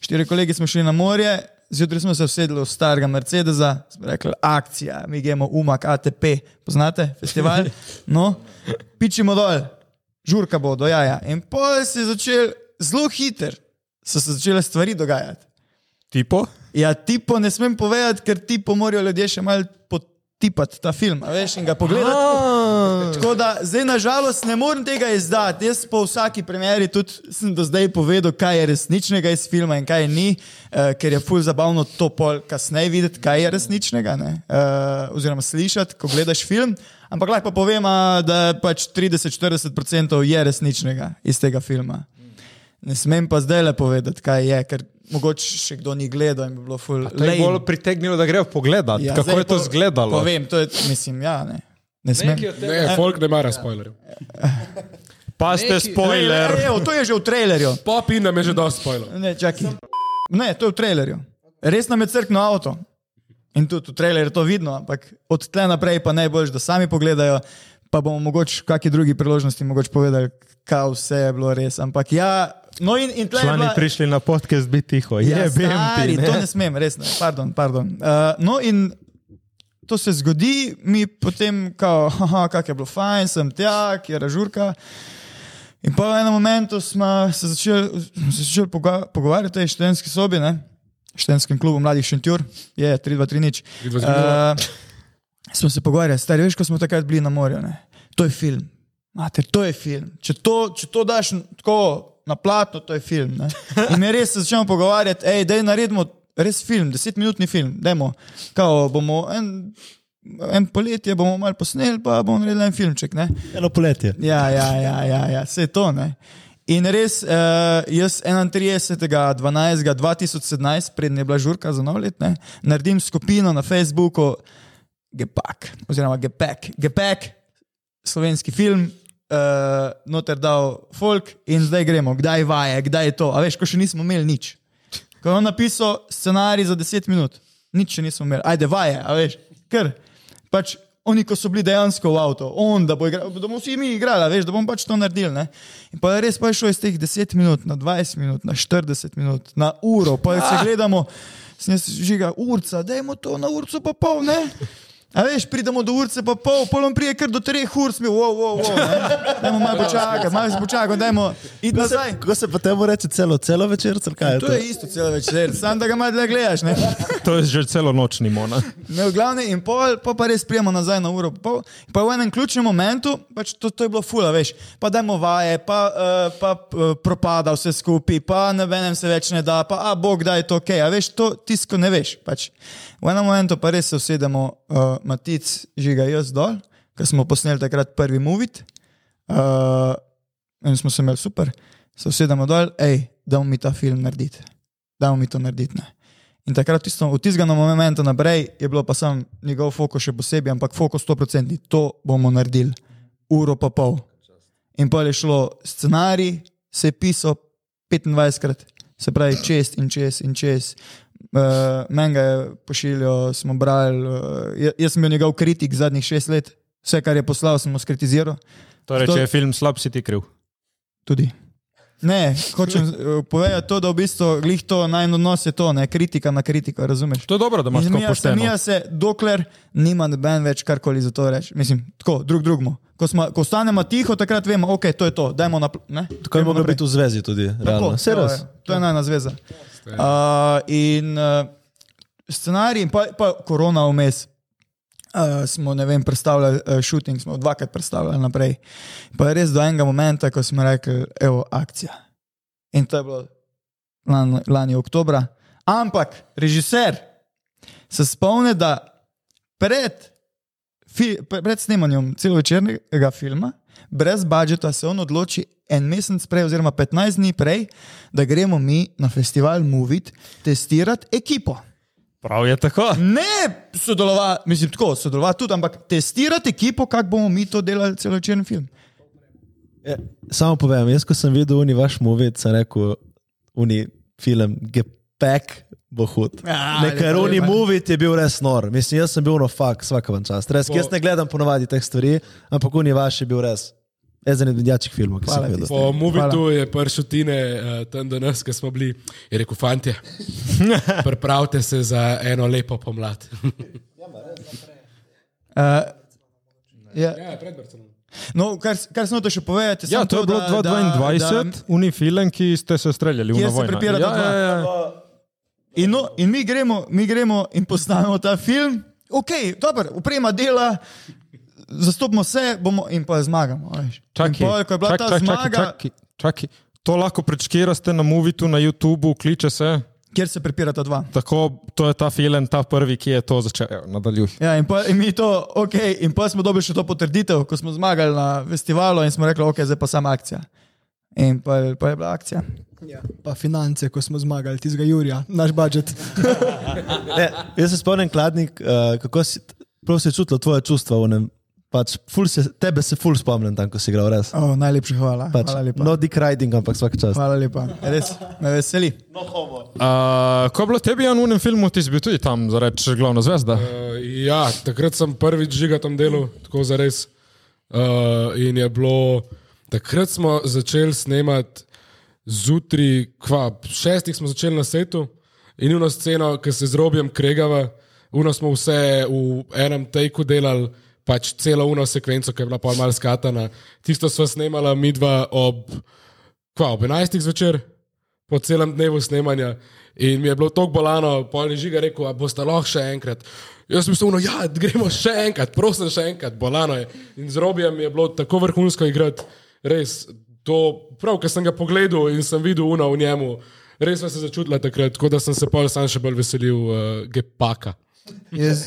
Štiri kolegi smo šli na morje, zjutraj smo se usedli v starega Mercedesa, smo rekli, akcija, mi gremo umak ATP, poznate festival? (laughs) No, pičimo dol, žurka bo do jaja. In potem se je začel zelo hiter, so se začele stvari dogajati. Tipo? Ja, tipo ne smem povedati, ker tipo morajo ljudje še malo potipati ta film, veš, in ga pogledati. Tako da zdaj nažalost ne morem tega izdati. Jaz po vsaki premjeri tudi sem do zdaj povedal, kaj je resničnega iz filma in kaj ni, uh, ker je ful zabavno to pol kasneje videti, kaj je resničnega, ne? uh, oziroma slišati, ko gledaš film. Ampak lahko pa povem, da pač 30-40% je resničnega iz tega filma. Ne smem pa zdaj le povedati, kaj je, ker mogoče še kdo ni gledal in bi bilo ful. To je lame. bolj pritegnilo, da grejo pogledat, ja, kako je to po- izgledalo. Povem, to je, mislim, ja, ne. Ne smem. Ne, folk ne mara spoilerjev. (laughs) Paste, Neki- spoiler. Ej, evo, to je že v trailerju. Pop in nam je že dosti spoilerjev. Ne, čakaj. Ne, to je v trailerju. Res nam je crkno avto. In tudi v trailerju je to vidno, ampak od tle naprej pa najbolj, da sami pogledajo, pa bomo mogoče v kakšni drugi priložnosti mogoče povedali, kaj vse je bilo res. Ampak ja, no in, in Člani bila... prišli na podcast, biti tiho. Ja, Je, bem stari, ti. to Ne? ne smem, res ne. Pardon, pardon. Uh, no in to se zgodi, mi potem, kao, haha, kak je bilo fajn, sem tja, kjer je žurka. In pa v enem momentu smo se začeli, se začeli poga pogovarjati v tej študentski sobi, ne? študenskem klubu Mladih Šentjur, je 3-2-3 nič. 3, 2, 3, Uh, smo se pogovarjali, stari, veš, ko smo takrat bili na morju, ne? to je film. Mater, to je film. Če to, če to daš tako na platno, to je film. Ne? In mi res se začnemo pogovarjati, hej, daj naredimo res film, desetminutni film, dajmo, kao bomo en, en poletje bomo malo posneli, pa bomo naredili en filmček. Ne? Eno poletje. Ja, ja, ja, ja, ja vse to. Ne? In res, uh, jaz 31.12.2017, prednje je bila žurka za nov let, ne, naredim skupino na Facebooku, Gepak, oziroma Gepek, Gepek, slovenski film, uh, noter dal folk in zdaj gremo, kdaj vaje, kdaj je to. A veš, ko še nismo imeli nič. Ko je on napisal scenarij za 10 minut, nič še nismo imeli, ajde vaje, a veš, ker pač. Oni, ko so bili dejansko v avtu, on, da, bo igra, da bomo vsi mi igrali, veš, da bomo pač to naredili. Ne? In pa je res pa je šlo iz teh 10 minut na 20 minut, na 40 minut, na uro, pa se gledamo, sem jaz žiga, urca, dajmo to na urco pa pol, ne? A veš, pridemo do urce pa pol, polom prije kar do treh ur, smo, wow, wow, wow? Dajmo malo počakati, malo se počakati, dajmo se, nazaj. kako se pa temu reče celo, celo večer, ali kaj je To to? je isto celo večer, samo da ga malo gledaš, ne? (laughs) To je že celo nočni mona. Ne, v glavnem, in pol, pa, pa res prijemo nazaj na uro. Pol, pa v enem ključnem momentu, pač to, to je bilo fula, veš, pa dajmo vaje, pa, uh, pa uh, propada vse skupaj, pa ne vem, se več ne da, pa a bog, da je to ok, a veš, to tisko ne veš. Pač. V enem momentu pa res se usedemo, uh, Matic, žiga jaz dol, ker smo posneli takrat prvi movit. Uh, in smo se imeli super, se usedemo dol, hej, da bomo mi ta film narediti, da bomo mi to narediti. Ne. In takrat, tisto, od tistega momenta naprej, je bilo pa sam njegov fokus še posebej, ampak fokus 100%, to bomo naredili, uro pa pol. In pa je šlo scenarij, se je pisal 25krat, se pravi čez in čez in čez. Uh, Meni ga je pošiljal, smo brali, uh, jaz sem bil njegov kritik zadnjih šest let, vse, kar je poslal, sem mu skritiziral. Torej, To- če je film slab, si ti kriv. Tudi. Ne, hočem eh, povedati to, da v bistvu glih to naj odnos je to, ne kritika na kritiko, razumeš? To je dobro, da imaš tako se, pošteno. zmija se, dokler nima noben več karkoli za to reči. Mislim, tako, drug drugmu. Ko, smo, ko ostanemo tiho, takrat vemo, ok, to je to, dajmo na. Ne? Tako je moglo biti v zvezi tudi, to, res. je, to je najna zveza. Uh, in uh, scenarij, in pa, pa korona vmes. Uh, smo, ne vem, predstavljali uh, shooting, smo dvakrat predstavljali naprej. Pa je res do enega momenta, ko smo rekli, evo, akcija. In to je bilo lani, lani oktobra. Ampak režiser se spomni, da pred, fi, pred snemanjem celovečernega filma, brez budžeta, se on odloči en mesec prej, oziroma 15 dni prej, da gremo mi na festival Movit testirati ekipo. Prav je tako. Ne sodelovati, mislim, tako sodelovati tudi, ampak testirati ekipo, kako bomo mi to delali celovečerni film. Ja, samo povem, jaz ko sem videl uni vaš movie, sem rekel, uni film Gepek bo hud. Ja, Nekaj lepo, uni movie je bil res nor. Mislim, jaz sem bil no fakt, vsaka vam čast. Res, jaz ne gledam ponovadi teh stvari, ampak uni vaš je bil res. Eden od najjačih filmov, ki sem Hvala jih ti. videl. Po Movitu je prišel Tine uh, tam do nas, ki smo bili, je rekel: Fantje, (laughs) pripravite se za eno lepo pomlad. Uh, ja. ja, pred Barcelono. No, kar, kar sem hotel še povedati, Ja, samo to je bilo da- da- 2022, uni film, ki ste se streljali v prepirata Ja, ja, ja. In, no, in mi, gremo, mi gremo in posnamemo ta film, ok, dobro, uprema dela, zastopimo se bomo in pa zmagamo. Čakaj, pol, ko je bila čakaj, ta čakaj, zmaga, čakaj, čakaj. To lahko prečkiraste na Movitu, na YouTubu, kliče se. kjer se prepirata dva. Tako, to je ta film, ta prvi, ki je to začel. Evo, Nadaljuj. Ja, in, pa, in mi to, ok, in pa smo dobili še to potrditev, ko smo zmagali na festivalu in smo rekli, ok, zdaj pa sama akcija. In pa, pa je bila akcija. Ja. Pa finance, ko smo zmagali, tistega Jurija, naš budžet. Ne, (laughs) jaz se spomnim, Kladnik, uh, kako si, prav si čutil tvoje čustva. v onem, Pač, ful se, tebe se ful spomnim tam, ko si igral res. Oh, najlepša hvala. Pač, hvala lepa. no dick riding, ampak vsak čas. Hvala lepa. Res me veseli. Uh, ko je bilo tebi v enem filmu, ti si bil tudi tam, za reči, glavna zvezda. Uh, ja, takrat sem prvič žiga tam delal, tako za res. Uh, in je bilo, takrat smo začeli snemati zjutraj, kva, šestih smo začeli na setu in eno sceno, ki se z robijem kregava, uno smo vse v enem tejku delali, pač celo uno sekvenco, ki je bila pa mal skatana. Tisto smo snemala mi dva ob, kva, ob 11. zvečer, po celem dnevu snemanja. In mi je bilo tako bolano, pol je žiga rekel, a boste lahko še enkrat. Jaz sem mislil, ja, gremo še enkrat, prosim, še enkrat, bolano je. In z Robijem je bilo tako vrhunsko igrati, res. To, prav, ker sem ga pogledal in sem videl uno v njemu, res sem se začutila takrat, tako da sem se pol sam še bolj veselil uh, Gepaka. Jaz,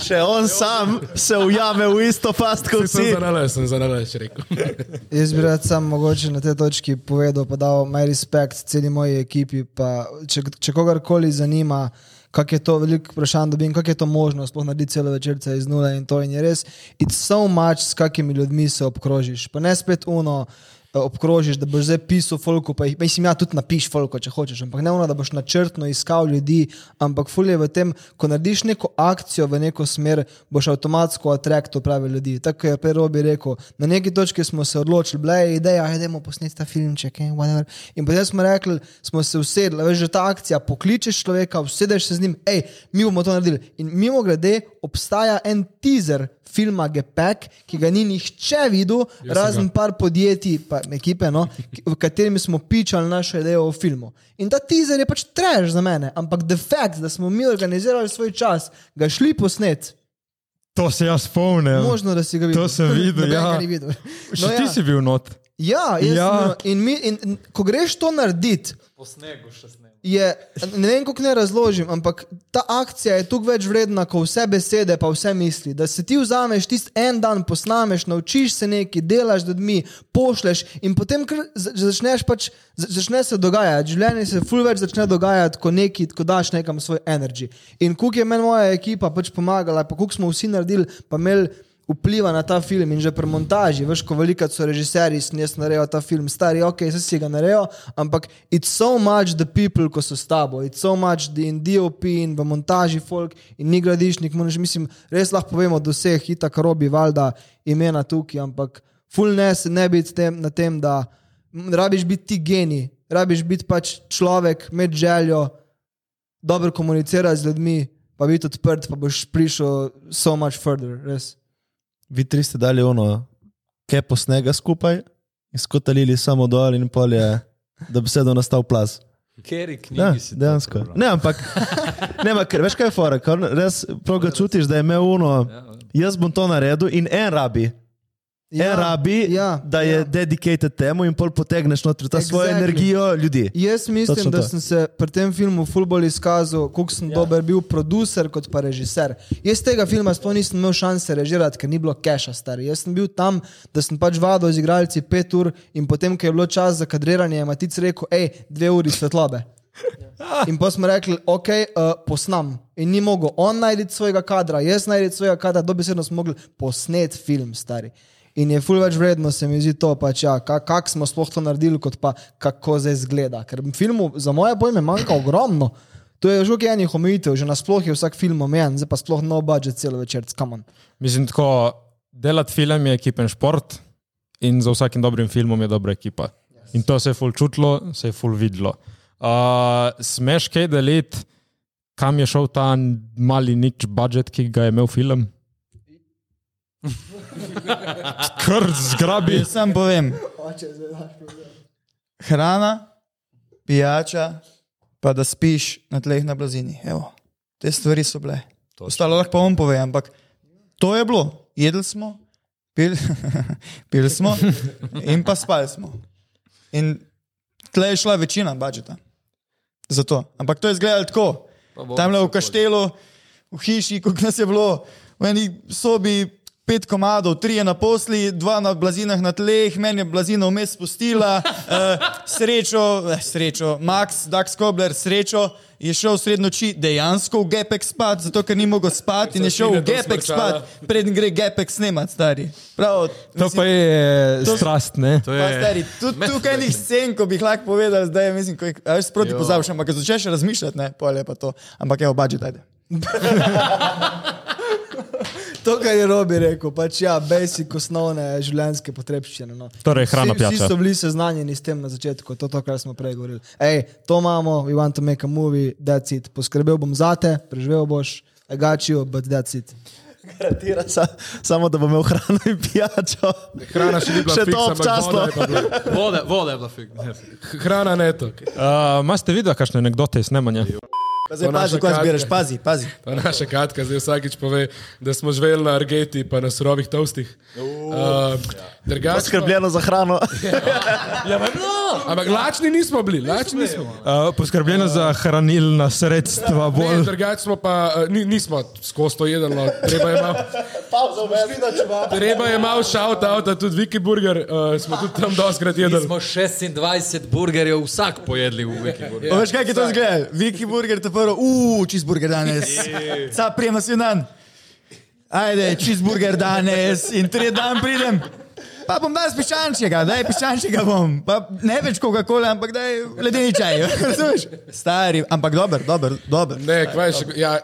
Še on sam se ujame v isto past kot Sem vsi. za nalaž, sem za nalaž rekel. (laughs) jaz bi rad sam mogoče na tej točki povedal, pa dal moj respekt celi moji ekipi. Pa, če, če kogarkoli zanima, kako je to, veliko vprašanj dobim, kako je to možno, sploh narediti celo večerce iz nule in to in je res. It's so much, s kakimi ljudmi se obkrožiš. Pa ne spet uno. Obkrožiš, da boš zdaj pisal, folko, pa jih, mislim, ja, tudi napiš, folko, če hočeš, ampak ne ono, da boš načrtno iskal ljudi, ampak fulje v tem, ko narediš neko akcijo v neko smer, boš avtomatsko atraktil prave ljudi. Tako je prej Robi rekel, na neki točki smo se odločili, bila je ideja, da idemo posneti ta filmček, eh, whatever. In potem smo rekli, smo se usedli, veš, že ta akcija, pokličeš človeka, usedeš se z njim, hej, mi bomo to naredili. In mimo grede obstaja en teaser filma Gepek, ki ga ni nihče videl, razen par podjetij, pa ekipe, no, v katerimi smo pičali našo idejo o filmu. In ta teaser je pač trež za mene, ampak the fact, da smo mi organizirali svoj čas, ga šli posnet, To se jaz spomnim. možno, da si ga videl. To sem videl, (laughs) ja. videl. Še No, ti ja. si bil not. Ja, jaz Ja. In, mi, in, in ko greš to narediti, Po snegu še snemam. Je, ne vem, kako ne razložim, ampak ta akcija je tukaj več vredna kot vse besede, pa vse misli. Da se ti vzameš tisti en dan, posnameš, naučiš se nekaj, delaš z ljudmi, pošleš in potem začneš pač, za- začne se dogajati. Življenje se ful več začne dogajati, ko neki, ko daš nekam svoj energy. In kuk je meni moja ekipa pač pomagala, pa kuk smo vsi naredili, pa imeli vpliva na ta film in že pri montaži, veš, ko veliko so režiserji, jaz narejo ta film, stari, ok, se si ga narejo, ampak it's so much the people, ko so s tabo, it's so much the in DOP in v montaži folk in ni gradišnik, moraš, mislim, res lahko povemo do vseh, itak robi, valjda imena tukaj, ampak full ne se ne biti tem, na tem, da rabiš biti ti geni, rabiš biti pač človek, imeti željo, dobro komunicirati z ljudmi, pa biti odprt, pa boš prišel so much further, res. Vi tri ste dali ono kepo snega skupaj in skotalili samo dol in pol je, da bi se do nastal plas. Keri Ja, knjigi si to dejansko. Ne, ampak, (laughs) ne, ampak veš kaj je fora, ker res prav ga čutiš, da je imel uno, jaz bom to naredil in en rabi. Ja, en rabi, ja, da je ja. dedicated temu in pol potegneš noter ta exactly. svojo energijo ljudi. Jaz mislim, Točno da to. sem se pri tem filmu fulbol izkazal, koliko sem ja. dober bil producer kot pa režiser. Jaz tega filma sploh nisem imel šanse režirati, ker ni bilo keša stari. Jaz sem bil tam, da sem pač vadil z igralci pet ur in potem, ko je bilo čas za kadriranje, je Matic rekel, hej, dve uri svetlobe. In pa smo rekli, ok, uh, posnam. In ni mogel on najti svojega kadra, jaz najti svojega kadra, dobesedno smo mogli posnet film, stari. In je ful več vredno, se mi zdi to, pač, ja, kako kak smo sploh to naredili, kot pa kako zdaj izgleda. Ker filmu za moje pojme manjka ogromno. To je že enih omejitev, že nasploh je vsak film omejen, zdaj pa sploh no budget celo večer, kamon. Mislim, tako delati film je ekipen šport in za vsakim dobrim filmom je dobra ekipa. In to se je ful čutilo, se je ful videlo. Uh, smeš kaj deliti, kam je šel ta mali nič budžet, ki ga je imel film? Kar zgrabi. Jaz sam povem. Hrana, pijača, pa da spiš na tleh na blazini. Evo, te stvari so bile. Ostalo lahko pa on pove, ampak to je bilo. Jedli smo, pili (laughs) pil smo in pa spali smo. In tle je šla večina budžeta. Zato. Ampak to je izgledalo tako. Tam le v kaštelu, v hiši, kot nas je bilo, v eni sobi, pet komadov, tri je na posli, dva na blazinah na tleh, meni je blazina vmes spustila, uh, (laughs) srečo, eh, srečo, Max, Dax Kobler, srečo. Je šel sred noči dejansko v Gepek spat, zato ker ni mogel spati in je šel v Gepek spat, preden gre Gepek snemat, stari. Prav, To pa je to- strast, ne? To Pa stari, tudi tukaj enih scen, ko bi jih lahko povedal, zdaj mislim, ko jih a veš, sproti pozabiš, ampak ko začneš razmišljati, ne, pol je pa to. Ampak evo, budžet, ajde. (laughs) (laughs) To, kar je Robi rekel, pač ja, basic osnovne življenjske potrebščine. No. Torej, hrana, Vsi- Vsi pijača. so bili seznanjeni s tem na začetku, to, to kar smo prej govorili. Ej, to imamo, we want to make a movie, that's it. Poskrbel bom za te, preživel boš, I got you, but that's it. Garantira sa, samo, da bo imel hrano in pijačo. Hrana še ni bila Še to občasno. voda je pa bila. Vode, vode je bila fik. Hrana ne to. Uh, Maste videli kakšne anekdote iz snemanja? Pa zdaj To pazi, ko zbiraš, pazi, pazi. Pa naša Katka zdaj vsakič pove, da smo živeli na argeti pa na surovih toastih. Uh, drugače pa- Skrbljeno za hrano. (laughs) Ampak lačni nismo bili, lačni nismo. Uh, poskrbljeno za hranilna sredstva, Ne, bolj. drugače smo pa, uh, ni, nismo skozi to jedli, no. treba je malo. Treba je malo shout out, tudi Viki Burger, uh, smo tudi tam doskrat Mi jedli. smo 26 burgerjev vsak pojedli v Wiki. Ja, veš, kaj je to zgleda? Viki burger, to prvo, uuu, cheeseburger danes. Ca prijema si dan. Ajde, cheeseburger danes in tri dan pridem. Pa bom dal piščančjega, daj piščančjega bom. Pa ne več Coca-Cola, ampak daj ledeni čaj. (laughs) Razumeš? Stari, ampak dober, dober, dober. Ne, kaj še. Ja,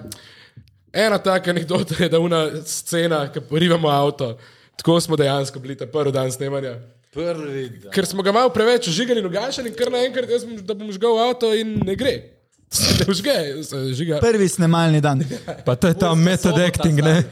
ena taka anekdota je, da una scena, ki porivamo avto. Tako smo dejansko bili ta prvi dan snemanja. Prvi dan. Ker smo ga malo preveč žigali in ugašali, in kar naenkrat jaz, bom- da bom žgal avto in ne gre. (laughs) Ne žge, žiga. Prvi snemalni dan. (laughs) Pa to je ta method acting, ne?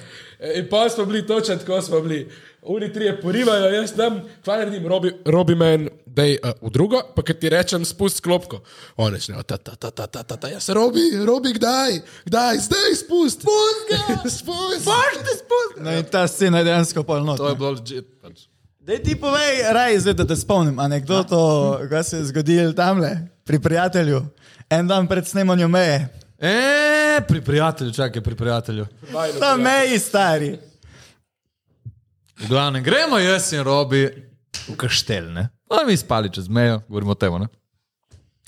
In pa smo bili točno tako, smo bili. Oni trije porivajo, jaz tam, kaj naredim, robi, robi men, da je uh, v drugo, pa kad ti rečem, spust klopko. On reče, ta, ta, ta, ta, ta, ta, ta, jaz robi, robi, kdaj, kdaj, zdaj spust. Spust ga, (laughs) spust. Ti spust. No in ta scena je dejansko polno. To je bilo legit. Pač. Dej ti povej, raj, zdaj, da te spomnim anekdoto, kaj se je zgodilo tamle, pri prijatelju, en dan pred snemanjem meje. E, pri prijatelju, čakaj, pri prijatelju. Na meji, stari. V glavnem, gremo jaz in robi v kaštel, ne? Pa mi spali čez mejo, govorimo o tem, ne?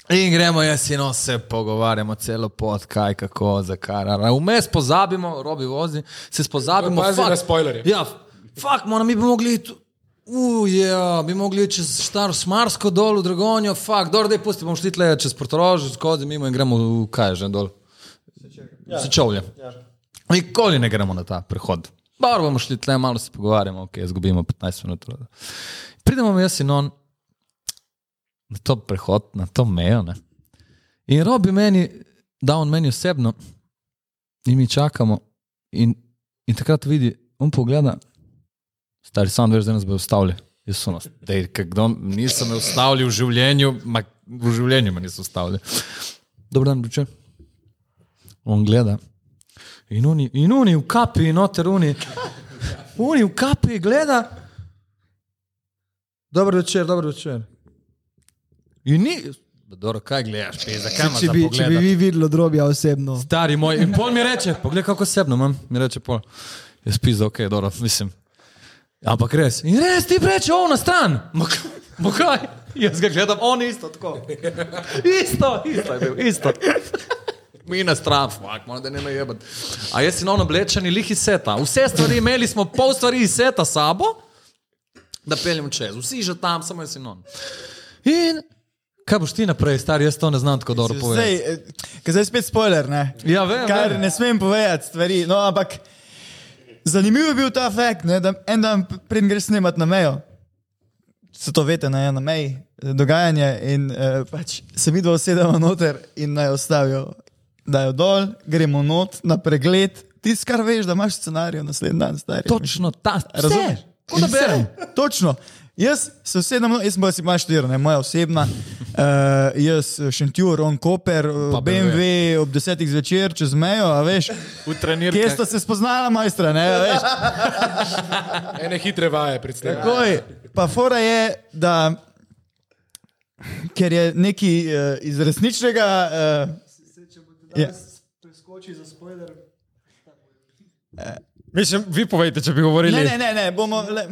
In gremo jaz in on se pogovarjamo celo pot, kaj, kako, zakaj. Vmes pozabimo, robi vozi, se spozabimo. Pazi fuck. na spoilerje. Ja, fakt, moramo, mi bi mogli iti. Uja, bi mogli iti čez staro smarsko dol v Dragonjo, fakt, dobro, da je pusti, bomo šli tle čez Portorož, skozi mimo in gremo v kaj že dol. Ja. Sečovlje. Ja. Nikoli ne gremo na ta prehod. Bar bomo šli tle, malo se pogovarjamo, ok, izgubimo 15 minut. Pridemo jaz in on na to prehod, na to mejo. Ne? In robi meni, da on meni osebno, in mi čakamo. In, in takrat vidi, on pogleda, stari sam veš, da nas bo ustavili. Jaz sem nas, da kdo nisem me ustavil v življenju, ma, v življenju me niso ustavili. Dobro dan, biče. On gleda. In oni, in oni v kapi, noter oni. Oni v kapi gleda. Dobro večer, dobro večer. In ni, dobro, kaj gledaš, pe, zakaj imaš Če bi, če bi vi videli drobja osebno. Stari moj, in pol mi reče, poglej, kako osebno imam, mi reče pol. Jaz pisa, ok, dobro, mislim. Ampak res. In res ti reče, o, na stran. Ma kaj? Jaz ga gledam, on isto tako. Isto, isto je bil, isto. Mi na stran, fuck, malo da ne me jebati. A jaz si non oblečeni lih iz seta. Vse stvari imeli smo, pol stvari iz seta sabo, da peljem čez. Vsi že tam, samo jaz si non. In kaj boš ti naprej, stari, jaz to ne znam tako dobro povedati. Zdaj, eh, ker zdaj spet spoiler, ne? Ja, vem, Kar vem. ne smem povedati stvari. No, ampak zanimiv je bil ta fakt, ne, da en dan pred greš snemat na mejo. Se to veste, na meji, eh, dogajanje in uh, pač se vidva usedemo noter in naj ostavijo, dajo dol, gremo not na pregled. Ti skar veš, da imaš scenarij naslednji dan, stari. Točno ta, Razumeš? Kot da berem. Točno. Jaz se usedem, no, jaz sem pa si imaš štiri, ne moja osebna. Uh, jaz Šentjur, on Koper, eh, Pa BMW ob desetih zvečer čez mejo, a veš. V trenirki. Kje sta se spoznala, majstra, ne, a veš. (laughs) Ene hitre vaje predstavljam. Takoj. Pa fora je, da ker je neki uh, iz resničnega. Uh, je, Preskoči za spoiler. Mislim, vi povejte, če bi govorili. Ne, ne, ne, ne bomo. Le...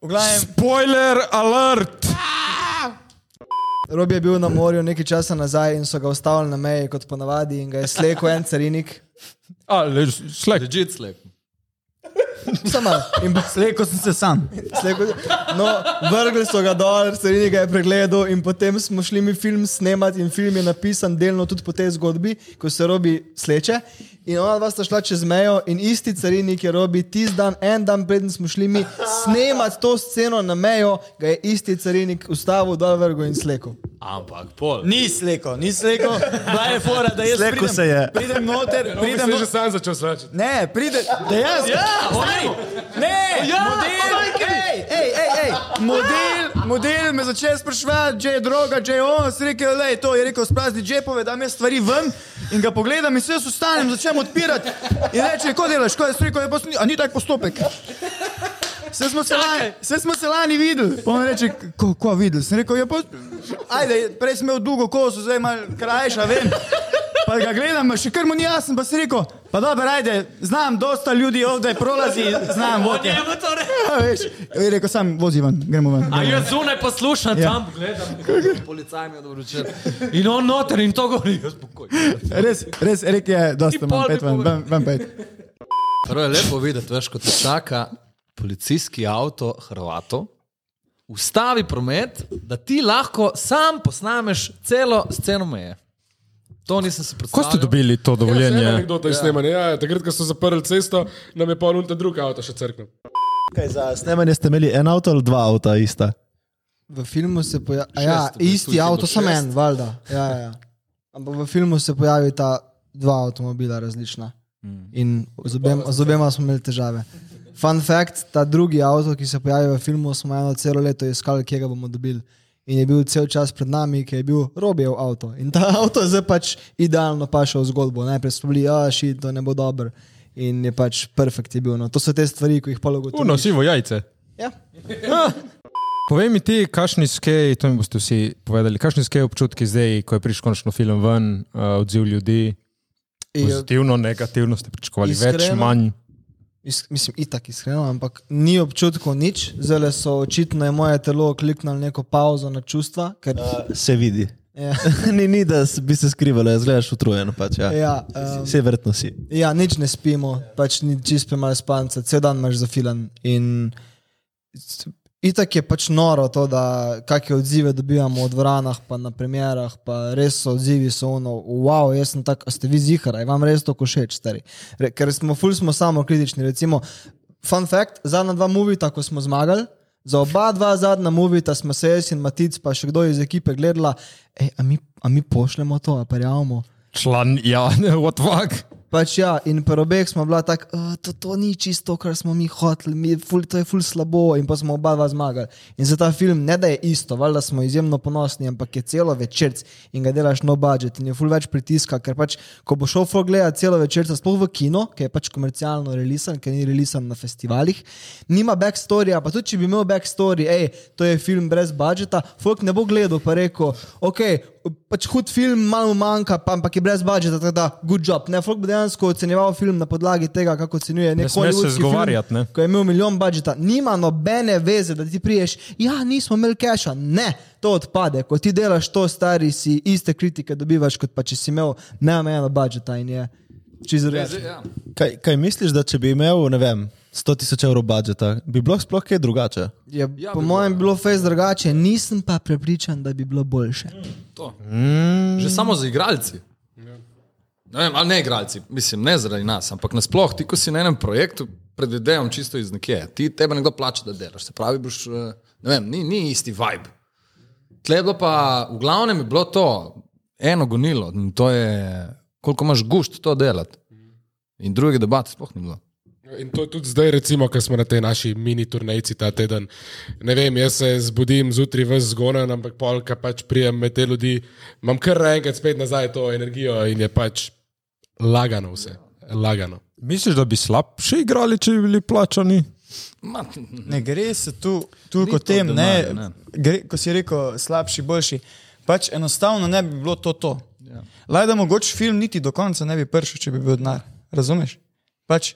V glavnem, Spoiler alert! Robi je bil na morju nekaj časa nazaj in so ga ustavili na meji, kot ponavadi, in ga je slekel en carinik. A, lež, slek. Legit slep. Samo in slejko sem se sam. slekel. No, vrgli so ga dol, carinik ga je pregledal in potem smo šli mi film snemati in film je napisan delno tudi po tej zgodbi, ko se robi sleče. In ona dva sta šla čez mejo in isti carinik je robi tisti dan, en dan preden smo šli mi snemati to sceno na mejo, ga je isti carinik ustavil dol vrgo in slekel. Ampak pol. Ni sleko, ni sleko, bila je fora, da jaz Slekel pridem, se je. pridem noter, Pridem pridem že noter. sam začel slačiti. Ne, pride, dejansko. Ja, stari, ne, ja, model, ej, ej, ej, ej, model, model me začel spraševati, če je droga, če je on, si rekel, lej, to je rekel, sprazni džepove, da me stvari ven in ga pogledam in se jaz ustanem, začnem odpirati in reče, ko delaš, ko je rekel, je pa, a ni tak postopek. Vse smo, se lani, vse smo se lani videli. Pa on reče, ko, ko videl? Sem rekel, ja, pa, ajde, prej sem imel dolgo koso, zdaj malo krajša, vem. Pa ga gledam, še kar mu ni jasno, pa si rekel, pa dobro, ajde, znam, dosta ljudi ovdje prolazi, znam vodje. Ja, veš, je rekel, sam vozi ven, gremo ven. A jaz zunaj poslušam, Ja. ja. tam gledam, policaj mi je dobro večer. In on noter in to govori, jaz spokojno. Res, res, rekel je, dosta, bi pet ven, ven, ven pet. Prvo je lepo videti, veš, kot te čaka policijski avto Hrvatov, ustavi promet, da ti lahko sam posnameš celo sceno meje. To nisem si Ko predstavljal. ste dobili to Ja, dovoljenje? anekdota iz snemanja. Ja, takrat, ko so zaprli cesto, nam je pa unta drug avto še crknil. Kaj, za snemanje ste imeli en avto ali dva avta ista? V filmu se pojavi, ja, isti je avto, samo en, valjda. Ja, ja, ja. Ampak v filmu se pojavita dva avtomobila različna. In z, obem, z obema smo imeli težave. Fun fact, ta drugi avto, ki se pojavi v filmu, smo eno celo leto iskali, kje ga bomo dobili. In je bil cel čas pred nami, ki je bil Robijev avto. In ta (laughs) avto je zdaj pač idealno pašel v zgodbo. Najprej smo bili, a šit, to ne bo dobro. In je pač perfekt je bil. No. To so te stvari, ki jih pa lahko Uno, sivo jajce. Ja. (laughs) Povej mi ti, kakšni skej, to mi boste vsi povedali, kakšni skej občutki zdaj, ko je prišel končno film ven, uh, odziv ljudi, pozitivno, negativno ste pričakovali, več, Iskreno? manj. Is, mislim, itak iskreno, ampak ni občutkov nič, zdaj so očitno je moje telo kliknilo neko pauzo na čustva. Ker, Se vidi. ja, (laughs) ni, ni, da bi se skrivalo, zgledaš utrujen. Pač, ja. ja, um, Vse verjetno si. ja, nič ne spimo, pač ni čist premalo spanca, cel dan imaš zafilan. In itak je pač noro to, da kakšne odzive dobivamo v dvoranah, pa na premjerah, pa res so odzivi so ono, wow, jaz sem tak, ste vi zihara, vam res to košeč, stari. Re, ker smo ful smo samo kritični, recimo, fun fact, zadnja dva movita, ko smo zmagali, za oba dva zadnja movita smo se jaz in Matic, pa še kdo iz ekipe gledala, ej, a mi, a mi pošljemo to, a prijavimo. Član, ja, (laughs) what fuck. Pač ja, in pri obeh smo bila tako, "Uh, to, to ni čisto, kar smo mi hoteli, mi, ful, to je ful slabo, in pa smo oba dva zmagali. In za ta film ne da je isto, valjda smo izjemno ponosni, ampak je celo večerc in ga delaš no budget in je ful več pritiska, ker pač, ko bo šel ful gledati celo večerca, sploh v kino, ki je pač komercialno releasen, ker ni releasen na festivalih, nima backstorija, pa tudi če bi imel backstory, hej, to je film brez budžeta, folk ne bo gledal pa rekel, ok, pač hud film, malo manjka, pa, ampak je brez budžeta, tako da good job. Ne, folk bo dejansko ocenjeval film na podlagi tega, kako ocenjuje Ne nek smeš se zgovarjati, film, ne. Ko je imel milijon budžeta, nima nobene veze, da ti priješ, ja, nismo imeli keša. Ne, to odpade. Ko ti delaš to, stari si, iste kritike dobivaš, kot pa če si imel neomejeno budžeta in je čisto drugače. Ja. Kaj, kaj misliš, da če bi imel, ne vem, 100 tisoč evrov budžeta, bi bilo sploh kaj drugače? Je, ja, po mojem bi bilo fez drugače, nisem pa prepričan, da bi bilo boljše. To. Že samo za igralci. Ne vem, ali ne igralci, mislim, ne zaradi nas, ampak nasploh, ti, ko si na enem projektu, predvidevam čisto iz nekje, ti tebe nekdo plača, da delaš. Se pravi, boš, eh, ne vem, ni, ni isti vibe. Tle je bilo pa, v glavnem je bilo to eno gonilo, to je, koliko imaš gušt to delati. In druge debate sploh ni bilo. In to je tudi zdaj, recimo, ko smo na tej naši mini turnejci ta teden. Ne vem, jaz se zbudim zjutraj v zgonen, ampak polka pač prijem med te ljudi, imam kar naenkrat spet nazaj to energijo in je pač lagano vse. Lagano. Misliš, da bi slabše igrali, če bi bili plačani? Ma, Ne gre se tu, tu kot tem, ne, denarja, ne. Gre, ko si rekel, slabši, boljši. Pač enostavno ne bi bilo to. to. Ja. Laj da mogoče film niti do konca ne bi prišel, če bi bil denar. Razumeš? Pač,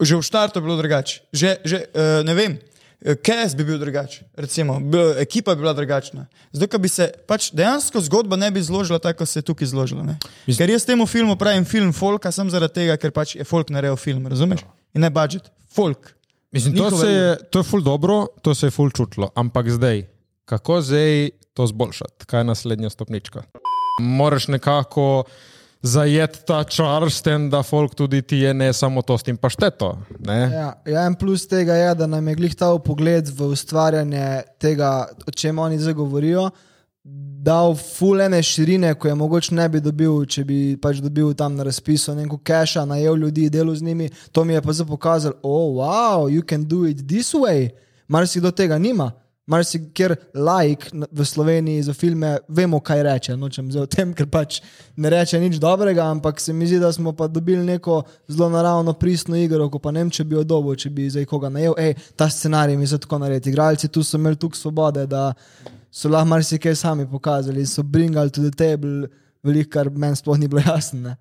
že v štartu je bilo drugače. Že, že uh, ne vem, Kes bi bil drugačen, recimo, b, ekipa bi bila drugačna. Zdaj, ko bi se pač dejansko zgodba ne bi zložila tako, kot se je tukaj zložila. ne. Ker jaz temu filmu pravim film folka, sem zaradi tega, ker pač je folk naredil film, razumeš? In ne budget, folk. Mislim, to, Njihove se je, to je ful dobro, to se je ful čutilo. Ampak zdaj, kako zdaj to zboljšati? Kaj je naslednja stopnička? Moraš nekako zajeti ta čar s tem, da folk tudi ti je ne samo to s tem pašteto. Ne? Ja, ja, en plus tega je, da nam je glih ta pogled v ustvarjanje tega, o čem oni zdaj govorijo, dal fulene širine, ko je mogoče ne bi dobil, če bi pač dobil tam na razpisu neko keša, najel ljudi, delo z njimi. To mi je pa zdaj pokazalo, oh, wow, you can do it this way. Mar si do tega nima. Mar si, ker laik n- v Sloveniji za filme vemo, kaj reče. Nočem zdaj o tem, ker pač ne reče nič dobrega, ampak se mi zdi, da smo pa dobili neko zelo naravno pristno igro, ko pa ne vem, če bi jo dobil, če bi zdaj koga najel. Ej, ta scenarij mi se tako naredi. Igralci tu so imeli toliko svobode, da so lahko marsikaj sami pokazali, so bringali to the table, veliko, kar meni sploh ni bilo jasno. ne.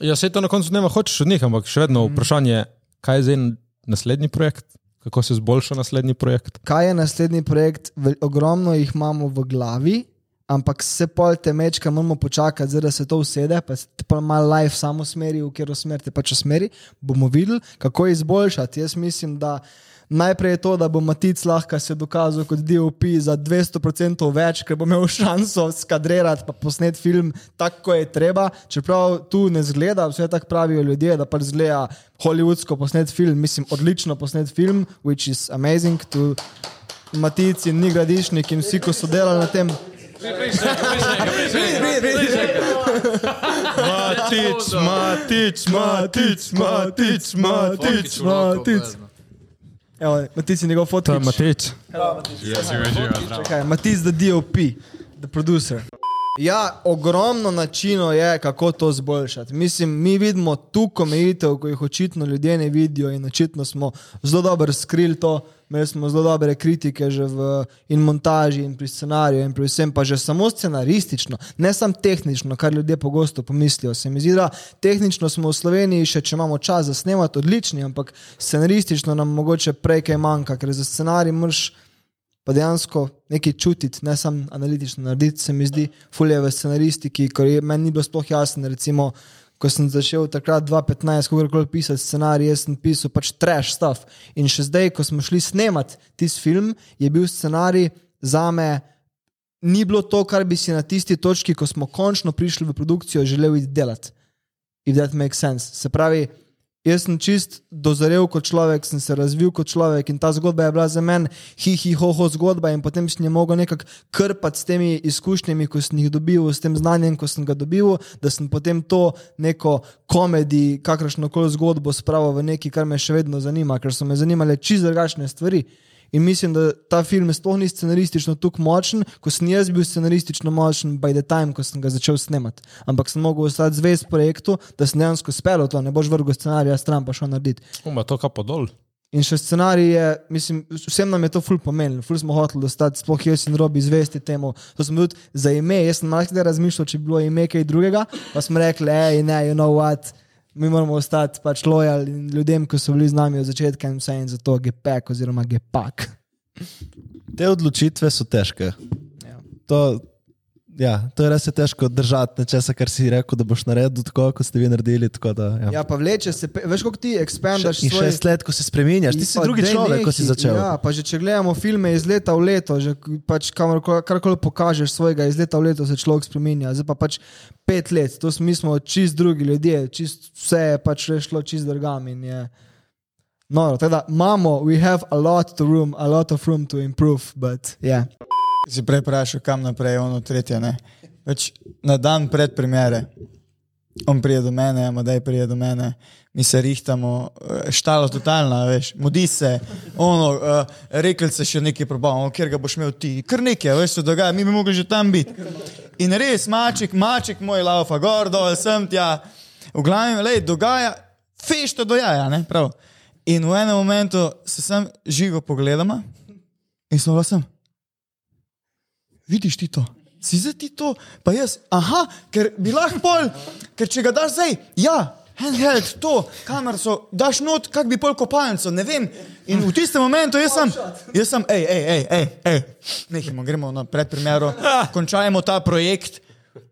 Ja, se to na koncu ne hočeš od njih, ampak še vedno vprašanje, kaj je zdaj naslednji projekt? Kako se zboljša naslednji projekt? Kaj je naslednji projekt? Ogromno jih imamo v glavi, ampak se pol te mečka moramo počakati, zdaj, da se to usede, pa se te pa malo live samo smeri, v katero smer te pač usmeri. Bomo videli, kako izboljšati. Jaz mislim, da najprej je to, da bo Matic lahko se dokazal kot DOP za 200% več, ker bo imel (laughs) šanso skadrirati pa posnet film tako, kot je treba. Čeprav tu ne zgleda, vse tako pravijo ljudje, da pač zgleda hollywoodsko posnet film, mislim, odlično posnet film, which is amazing. Tu Matic in ni gradišnik in vsi, ko so delali na tem. Matič, matič, matič, matič, matič, matič. Evo, Matic je njegov To je fotograf. Matič. Čakaj, Matic, the DOP, the producer. Ja, ogromno načinov je, kako to zboljšati. Mislim, mi vidimo tu omejitev, ko jih očitno ljudje ne vidijo in očitno smo zelo dobro skrili to. Imeli smo zelo dobre kritike že v in montaži, in pri scenariju, in pri vsem, pa že samo scenaristično, ne samo tehnično, kar ljudje pogosto pomislijo. Se mi zdi, da tehnično smo v Sloveniji, še če imamo čas za snemati, odlični, ampak scenaristično nam mogoče prej kaj manjka, ker za scenarij moraš pa dejansko nekaj čutiti, ne samo analitično narediti, se mi zdi, fulje v scenaristiki, je meni ni bilo sploh jasno. Recimo, ko sem začel takrat 2015, kako koli pisati scenarij, jaz sem pisal pač trash stuff. In še zdaj, ko smo šli snemati tisti film, je bil scenarij za me. Ni bilo to, kar bi si na tisti točki, ko smo končno prišli v produkcijo, želel iti delati. If that makes sense. Se pravi, jaz sem čist dozorel kot človek, sem se razvil kot človek in ta zgodba je bila za meni hi-hi, ho-ho zgodba in potem sem jo mogel nekako krpati s temi izkušnjami, ko sem jih dobil, s tem znanjem, ko sem ga dobil, da sem potem to neko komedi, kakršno koli zgodbo spravil v nekaj, kar me še vedno zanima, ker so me zanimale čist drugačne stvari. In mislim, da ta film sploh ni scenaristično tako močen, kot sem jaz bil scenaristično močen, by the time, ko sem ga začel snemati. Ampak sem mogel ostati zvest projektu, da sem dejansko spelo to, ne boš vrgel scenarija stran, pa šel narediti. Uma, to kapo dol. In še scenarij je, mislim, vsem nam je to ful pomenilo, ful smo hoteli dostati, sploh jaz in Robi zvesti temu. To smo tudi za ime, jaz sem malo kdaj razmišljal, če bi bilo ime kaj drugega, pa smo rekli, hej, ne, you know what. Mi moramo ostati pač lojalni ljudem, ki so bili z nami od začetka in vse in zato GPEK oziroma GPAK. Te odločitve so težke. To, ja, to je res je težko držati nečesa, kar si rekel, da boš naredil tako, kot ste vi naredili. Da, ja. Ja, pa vleče se, veš, kako ti ekspandaš In svoj... šest let, ko se spremenjaš, ti si drugi človek, ko si začel. Ja, pa že če gledamo filme iz leta v leto, že pač karkoli pokažeš svojega iz leta v leto, se človek spremenja. Zdaj pa pač pet let, to smo, mi smo čist drugi ljudje, čist vse je pač šlo čist drugam. je Noro, tako da imamo, we have a lot to room, a lot of room to improve, but yeah. Si prej vprašal, kam naprej, ono tretje. Več na dan pred premjere, on pride do mene, Amadej pride do mene, mi se rihtamo, eh, štalo totalna, veš, mudi se, ono, uh, rekel se še nekaj probavamo, kjer ga boš imel ti, kar nekaj, veš, se dogaja, mi bi mogli že tam biti. In res, maček, maček moj laufa, gor, dol, sem tja, v glavnem, lej, dogaja, fešto dojaja, ne, prav. In v enem momentu se sem živo pogledama in sem vlasem vidiš ti to, si zdaj ti to, pa jaz, aha, ker bi lahko pol, ker če ga daš zdaj, ja, handheld, to, kamero, daš not, kak bi pol kopalnico, ne vem. In v tistem momentu jaz sem, jaz sem, hej, hej, hej, hej, hej. nehajmo, gremo na predprimeru, končajmo ta projekt,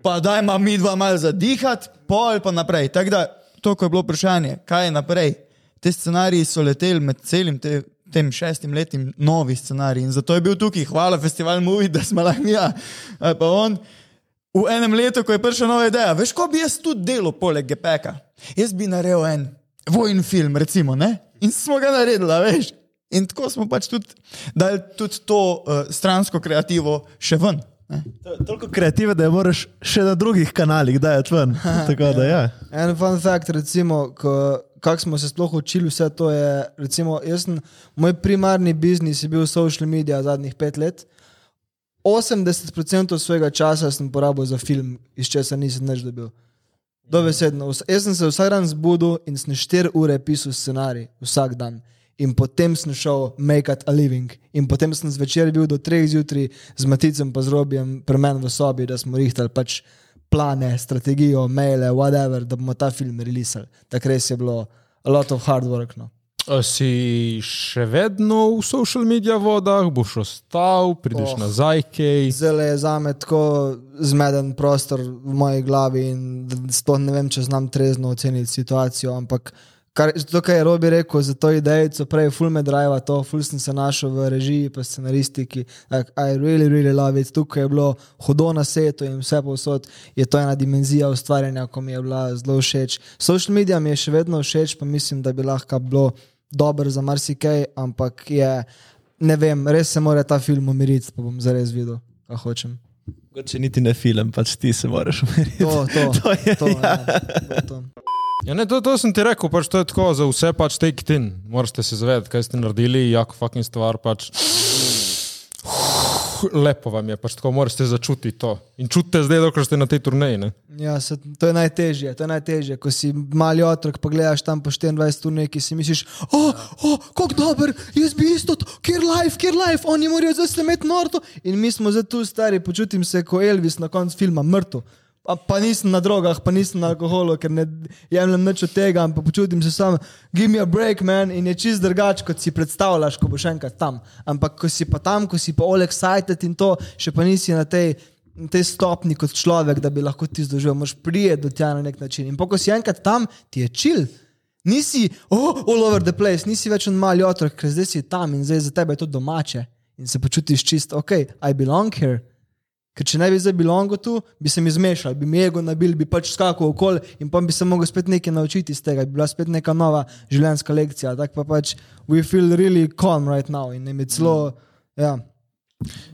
pa dajmo mi dva malo zadihati, pol pa naprej. Tako da, to, ko je bilo vprašanje, kaj je naprej. Te scenariji so leteli med celim te, tem šestim letim, novi scenariji. In zato je bil tukaj, hvala festival Movie, da smo lahko mi, ja, ali pa on. V enem letu, ko je prišla nova ideja, veš, ko bi jaz tudi delal poleg GPK. Jaz bi naredil en vojni film, recimo, ne? in smo ga naredili, veš. In tako smo pač tudi dali tudi to uh, stransko kreativo še ven. Ne? To je Toliko kreative, da je moraš še na drugih kanalih dajati ven. (laughs) Tako da, ja. En fun fact, recimo, ko- kako smo se sploh učili, vse to je. Recimo, sem, moj primarni biznis je bil social media zadnjih pet let. 80% svojega časa sem porabil za film, iz česa nisem več dobil. Dobesedno. Vs- Jaz sem se vsak dan zbudil in sem 4 ure pisal scenarij, vsak dan. In potem sem šel make a living. In potem sem zvečer bil do 3 zjutraj z Maticem pa z Robijem pri meni v sobi, da smo rihtali pač plane, strategijo, maile, whatever, da bomo ta film releasali. Takrat res je bilo a lot of hard work. No. A Si še vedno v social media vodah, boš ostal, prideš Oh. nazaj, kaj. Zelo je za me tako zmeden prostor v moji glavi in sploh ne vem, če znam trezno oceniti situacijo. Ampak kar, to, kar je Robi rekel za to idejo, prej full me drive, to full sem se našel v režiji, pa scenaristiki. Like, I really, really love it. Tukaj je bilo hudo na svetu in vse povsod je to ena dimenzija ustvarjanja, ko mi je bila zelo všeč. Social media mi je še vedno všeč, pa mislim, da bi lahko bilo dober za marsikaj, ampak je, ne vem, res se mora ta film umiriti, pa bom zares videl, kaj hočem. Če niti ne film, pač ti se moraš umiriti. To, to, (laughs) To je, to, ja. ja, to. Ja, ne, to, to sem ti rekel, pač to je tako, za vse pač take it in. Morate se zavedati, kaj ste naredili, jako fucking stvar pač. Lepo vam je, pač tako morate začutiti to. In čutite zdaj, dokler ste na tej turneji. Ne? Ja, se, to je najtežje, to je najtežje. Ko si mali otrok, pa gledaš tam po 24 ur neki, si misliš, o, oh, oh, kako dober, jaz bi isto, to, kjer life, kjer life, oni morajo zdaj se imeti norto. In mi smo zdaj tu stari, počutim se kot Elvis na koncu filma, mrtev. Pa, pa nisem na drogah, pa nisem na alkoholu, ker ne jemljem nič od tega, ampak počutim se sam, give me a break, man, in je čist drugače, kot si predstavljaš, ko boš enkrat tam. Ampak ko si pa tam, ko si pa all excited in to, še pa nisi na tej tej stopni kot človek, da bi lahko ti združil, moš prijeti do tja na nek način. In pa, ko si enkrat tam, ti je čil. Nisi oh, all over the place, nisi več en mali otrok, ker zdaj si tam in zdaj za tebe je to domače. In se počutiš čist, ok, I belong here. Ker če ne bi zdaj bilo ongo tu, bi se mi zmešal, bi mi ego nabil, bi pač skakal okoli in pa bi se mogel spet nekaj naučiti iz tega, bi bila spet neka nova življenjska lekcija. Tako pa pač, we feel really calm right now in je celo, ja.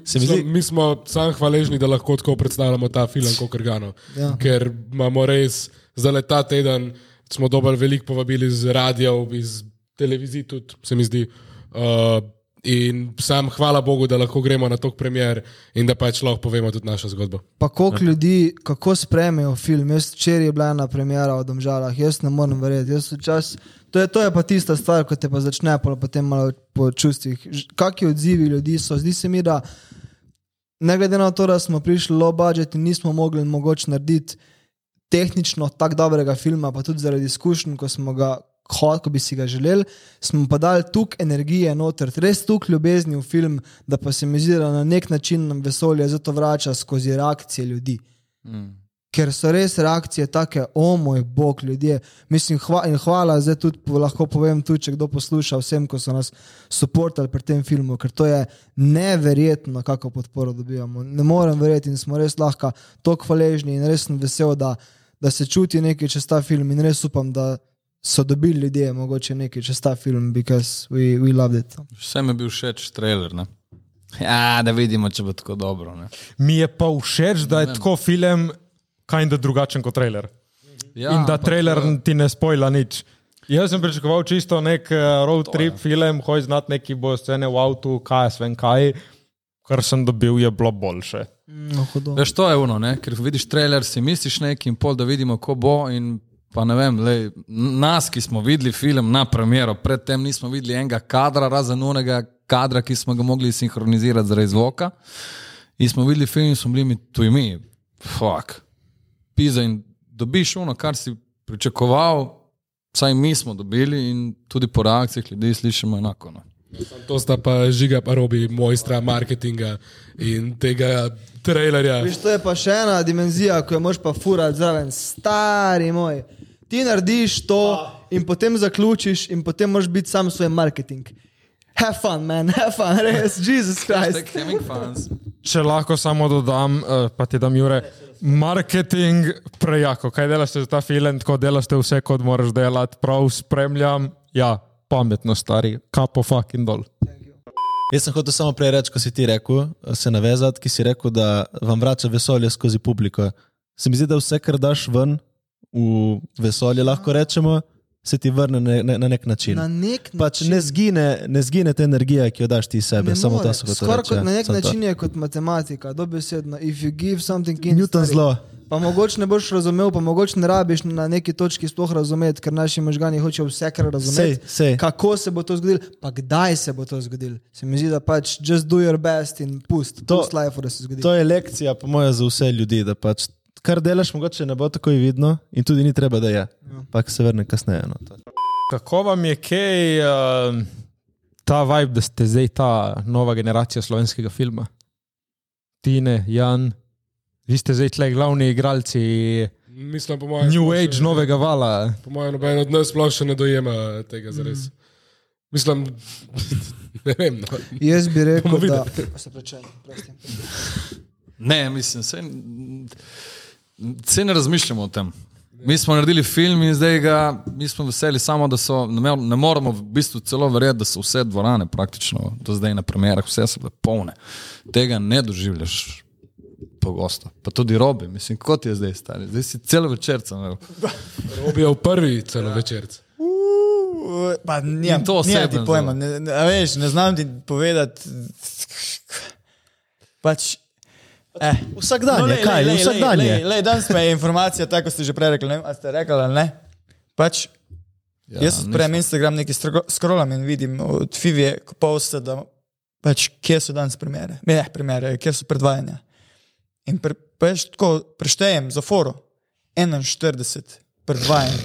Se mi zdi, mi smo samo hvaležni, da lahko tako predstavljamo ta film kot Krgano. Ja. Ker imamo res, zdaj le ta teden smo dobili veliko povabili iz radijev, iz televizij, tudi se mi zdi. Uh, in sam hvala Bogu, da lahko gremo na tok premjer in da pač lahko povemo tudi našo zgodbo. Pa koliko ljudi, kako sprejmejo film. Jaz včeraj je bila ena premjera v Domžalah, jaz ne morem verjeti. Jaz včas, to, je, to je pa tista stvar, ko te pa začne pol potem malo po čustvih. Kakšni odzivi ljudi so? Zdi se mi, da ne glede na to, da smo prišli low budget in nismo mogli mogoče narediti tehnično tako dobrega filma, pa tudi zaradi izkušenj, ko smo ga. Hod, ko bi si ga želeli, smo pa dali toliko energije noter, res toliko ljubezni v film, da pa se mi zdi, da na nek način nam vesolje zato vrača skozi reakcije ljudi. Mm. Ker so res reakcije take, o moj bog, ljudje. Mislim, hva, in hvala, zdaj tudi lahko povem, tudi če kdo posluša vsem, ko so nas podporili pri tem filmu, ker to je neverjetno, kako podporo dobivamo. Ne morem verjeti in smo res lahko tako hvaležni in res sem vesel, da, da se čuti nekaj čez ta film in res upam, da so dobili ljudje mogoče nekaj čez ta film, because we, we loved it. Vsem je bil všeč trailer. Ne? Ja, da vidimo, če bo tako dobro. Ne? Mi je pa všeč, da je tako film, kind of drugačen kot trailer. Ja, In da trailer eh, ti ne spojla nič. Jaz sem pričakoval čisto nek eh, road trip film, hoj znati neki bo scene v avtu, kaj jaz vem kaj. Kar sem dobil, je bilo boljše. No, hudo. Veš, to je ono, ne? ker vidiš trailer, si misliš nekaj in pol, da vidimo, ko bo. In pa ne vem, lej, nas, ki smo videli film na premjero, predtem nismo videli enega kadra, razen unega kadra, ki smo ga mogli sinhronizirati zaradi zvoka. In smo videli film in smo bili mi, tu mi, fuck, pisa in dobiš ono, kar si pričakoval, Vsaj mi smo dobili in tudi po reakcijah ljudi slišimo enako. No. To sta pa žiga, pa robi mojstra marketinga in tega trailerja. Viš, to je pa še ena dimenzija, ko jo moš pa furati zraven, stari moj. Ti narediš to in potem zaključiš in potem moraš biti sam svoj marketing. Have fun, man, (laughs) have fun, res, Jesus (laughs) Christ. Having fans. Če lahko samo dodam, eh, pa ti dam Jure, marketing prejako. Kaj delaš za ta film, tako delaš vse, kot moraš delati, prav spremljam. Ja, pametno stari, kapo fucking dol. Jaz sem hotel samo prej reči, ko si ti rekel, se navezati, ki si rekel, da vam vrača vesolje skozi publiko. Se mi zdi, da vse, kar daš ven v vesolje, lahko rečemo, se ti vrne na, na, na nek način. Na nek način. Pač ne zgine, ne zgine ta energija, ki jo daš ti sebe, Ne samo more. to se hoče Skoraj kot na nek samo to. način je kot matematika, dobesedno. If you give something in Newton zlo. Pa mogoče ne boš razumel, pa mogoče ne rabiš na neki točki sploh razumeti, ker naši možgani hočejo vse kar razumeti. Sej, sej. Kako se bo to zgodilo, pa kdaj se bo to zgodilo. Se mi zdi, da pač just do your best in pust, To- pust life, da se zgodi. To je lekcija, po mojem, za vse ljudi, da pač kar delaš, mogoče ne bo takoj vidno in tudi ni treba, da je. Pak se vrne kasneje. No. to. Kako vam je kaj uh, ta vibe, da ste zdaj ta nova generacija slovenskega filma? Tine, Jan, vi ste zdaj tle glavni igralci Mislim, po mojem, New Age, še- novega vala. Po mojem, noben od nas sploh še ne dojema tega zares. Mislim, (laughs) ne vem. No. Jaz bi rekel, da se prečem. Ne, mislim, se, se ne razmišljamo o tem. Mi smo naredili film in zdaj ga, mi smo veseli samo, da so, ne, ne moramo v bistvu celo verjeti, da so vse dvorane praktično do zdaj na premjerah, vse so bile polne. Tega ne doživljaš pogosto. Pa tudi robe, mislim, kot je zdaj stari. Zdaj si cel večer sem. (laughs) Robi je v prvi celo večer. Uh, Pa In to nimam ti pojma, ne, ne, a veš, ne znam ti povedati. Pač, eh. Vsak dan je, lej, kaj, lej, vsak lej, dan lej, lej, Danes me je informacija, tako ste že prej rekli, ne a ste rekli ali ne. Pač, ja, jaz odprem Instagram, nekaj scrollam in vidim od Fivije, ko posta, da pač, kje so danes premjere, ne premjere, kje so predvajanja. In pre, pač tako preštejem za foro 41 predvajanj.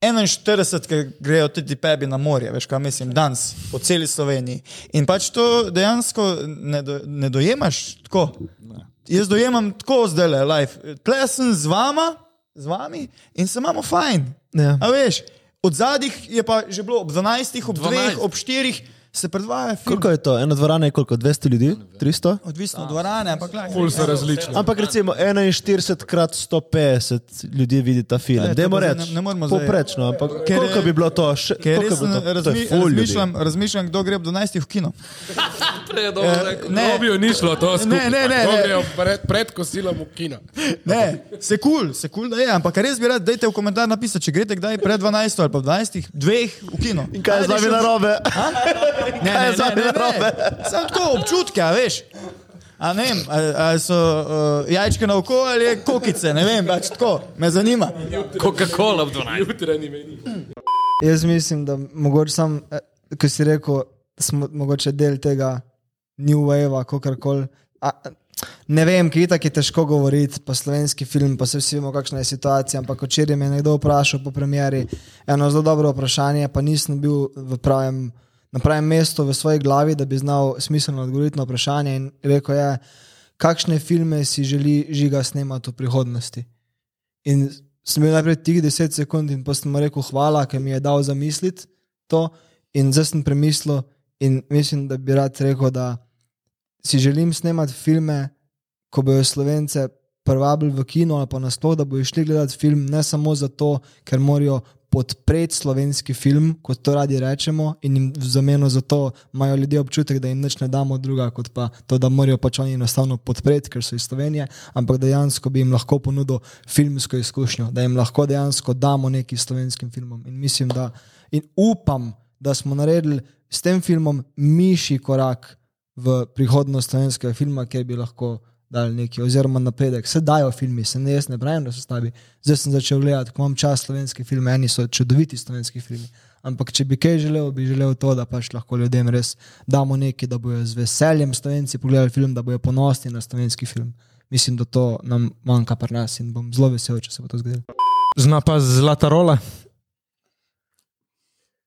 41, ker grejo tudi pebi na morje, veš, kaj mislim, danes po celi Sloveniji. In pač to dejansko ne, do, ne dojemaš tako. Jaz dojemam tako zdaj le, life. Tle sem z vama, z vami in se imamo fajn. Ja. A veš, od zadnjih je pa že bilo ob 12, ob 2, 12. ob 4 se predvaja film. Koliko je to? Ena dvorana je koliko? 200 ljudi? 300? Odvisno od dvorane, ampak gledaj. Ful so različni. Ampak recimo 41 krat 150 ljudi vidi ta film. Ne, to Dajmo reči, ne- ne moremo zdaj- poprečno, ampak Ker koliko bi bilo to? Še, Ker koliko res bi bilo to? To razmi, ljudi. razmišljam, razmišljam, kdo gre ob 12 v kino. (laughs) Ne, Robijo ni šlo to skupaj. ne, ne, ne. Robijo pred, pred kosilom v kino. (laughs) Ne, se kul, se kul, da je, ampak res bi rad, dajte v komentar napisati, če greste kdaj pred 12 ali pa 12, dveh v kino. In kaj je z še- narobe? Ne, ne, vami ne, ne, narobe? ne. Samo tako občutke, a veš. A ne vem, ali, ali so uh, jajčke na oko ali je kokice, ne vem, pač tako, me zanima. Coca-Cola v 12. Jutranji meni. Jaz mislim, da mogoče sam, eh, ko si rekel, smo mogoče del tega New Wave, kako koli. Ne vem, ki tako je težko govoriti, pa slovenski film, pa se vsi vemo, kakšna je situacija. Ampak včeraj me je nekdo vprašal po premjeri eno zelo dobro vprašanje, pa nisem bil v pravem, na pravem mestu v svoji glavi, da bi znal smiselno odgovoriti na vprašanje. In rekel je, kakšne filme si želi žiga snemati v prihodnosti. In sem bil najprej tih 10 sekund in potem mu rekel hvala, ker mi je dal zamisliti to. In zdaj sem premislil in mislim, da bi rad rekel, da si želim snemati filme, ko bojo slovence privabili v kino ali pa nasploh, da bojo šli gledati film ne samo zato, ker morajo podpreti slovenski film, kot to radi rečemo, in jim v zameno za to imajo ljudje občutek, da jim nič ne damo druga, kot pa to, da morajo pač oni enostavno podpreti, ker so iz Slovenije, ampak dejansko bi jim lahko ponudil filmsko izkušnjo, da jim lahko dejansko damo neki slovenskim filmom. In mislim, da in upam, da smo naredili s tem filmom mišji korak v prihodnost slovenskega filma, kjer bi lahko dali neki, oziroma napredek. Se dajo filmi, se ne jaz ne pravim, da so slabi. Zdaj sem začel gledati, ko imam čas slovenski film, eni so čudoviti slovenski filmi. Ampak če bi kaj želel, bi želel to, da pač lahko ljudem res damo nekaj, da bojo z veseljem slovenci pogledali film, da bojo ponosni na slovenski film. Mislim, da to nam manjka pri nas in bom zelo vesel, če se bo to zgodilo. Zna pa zlata rola.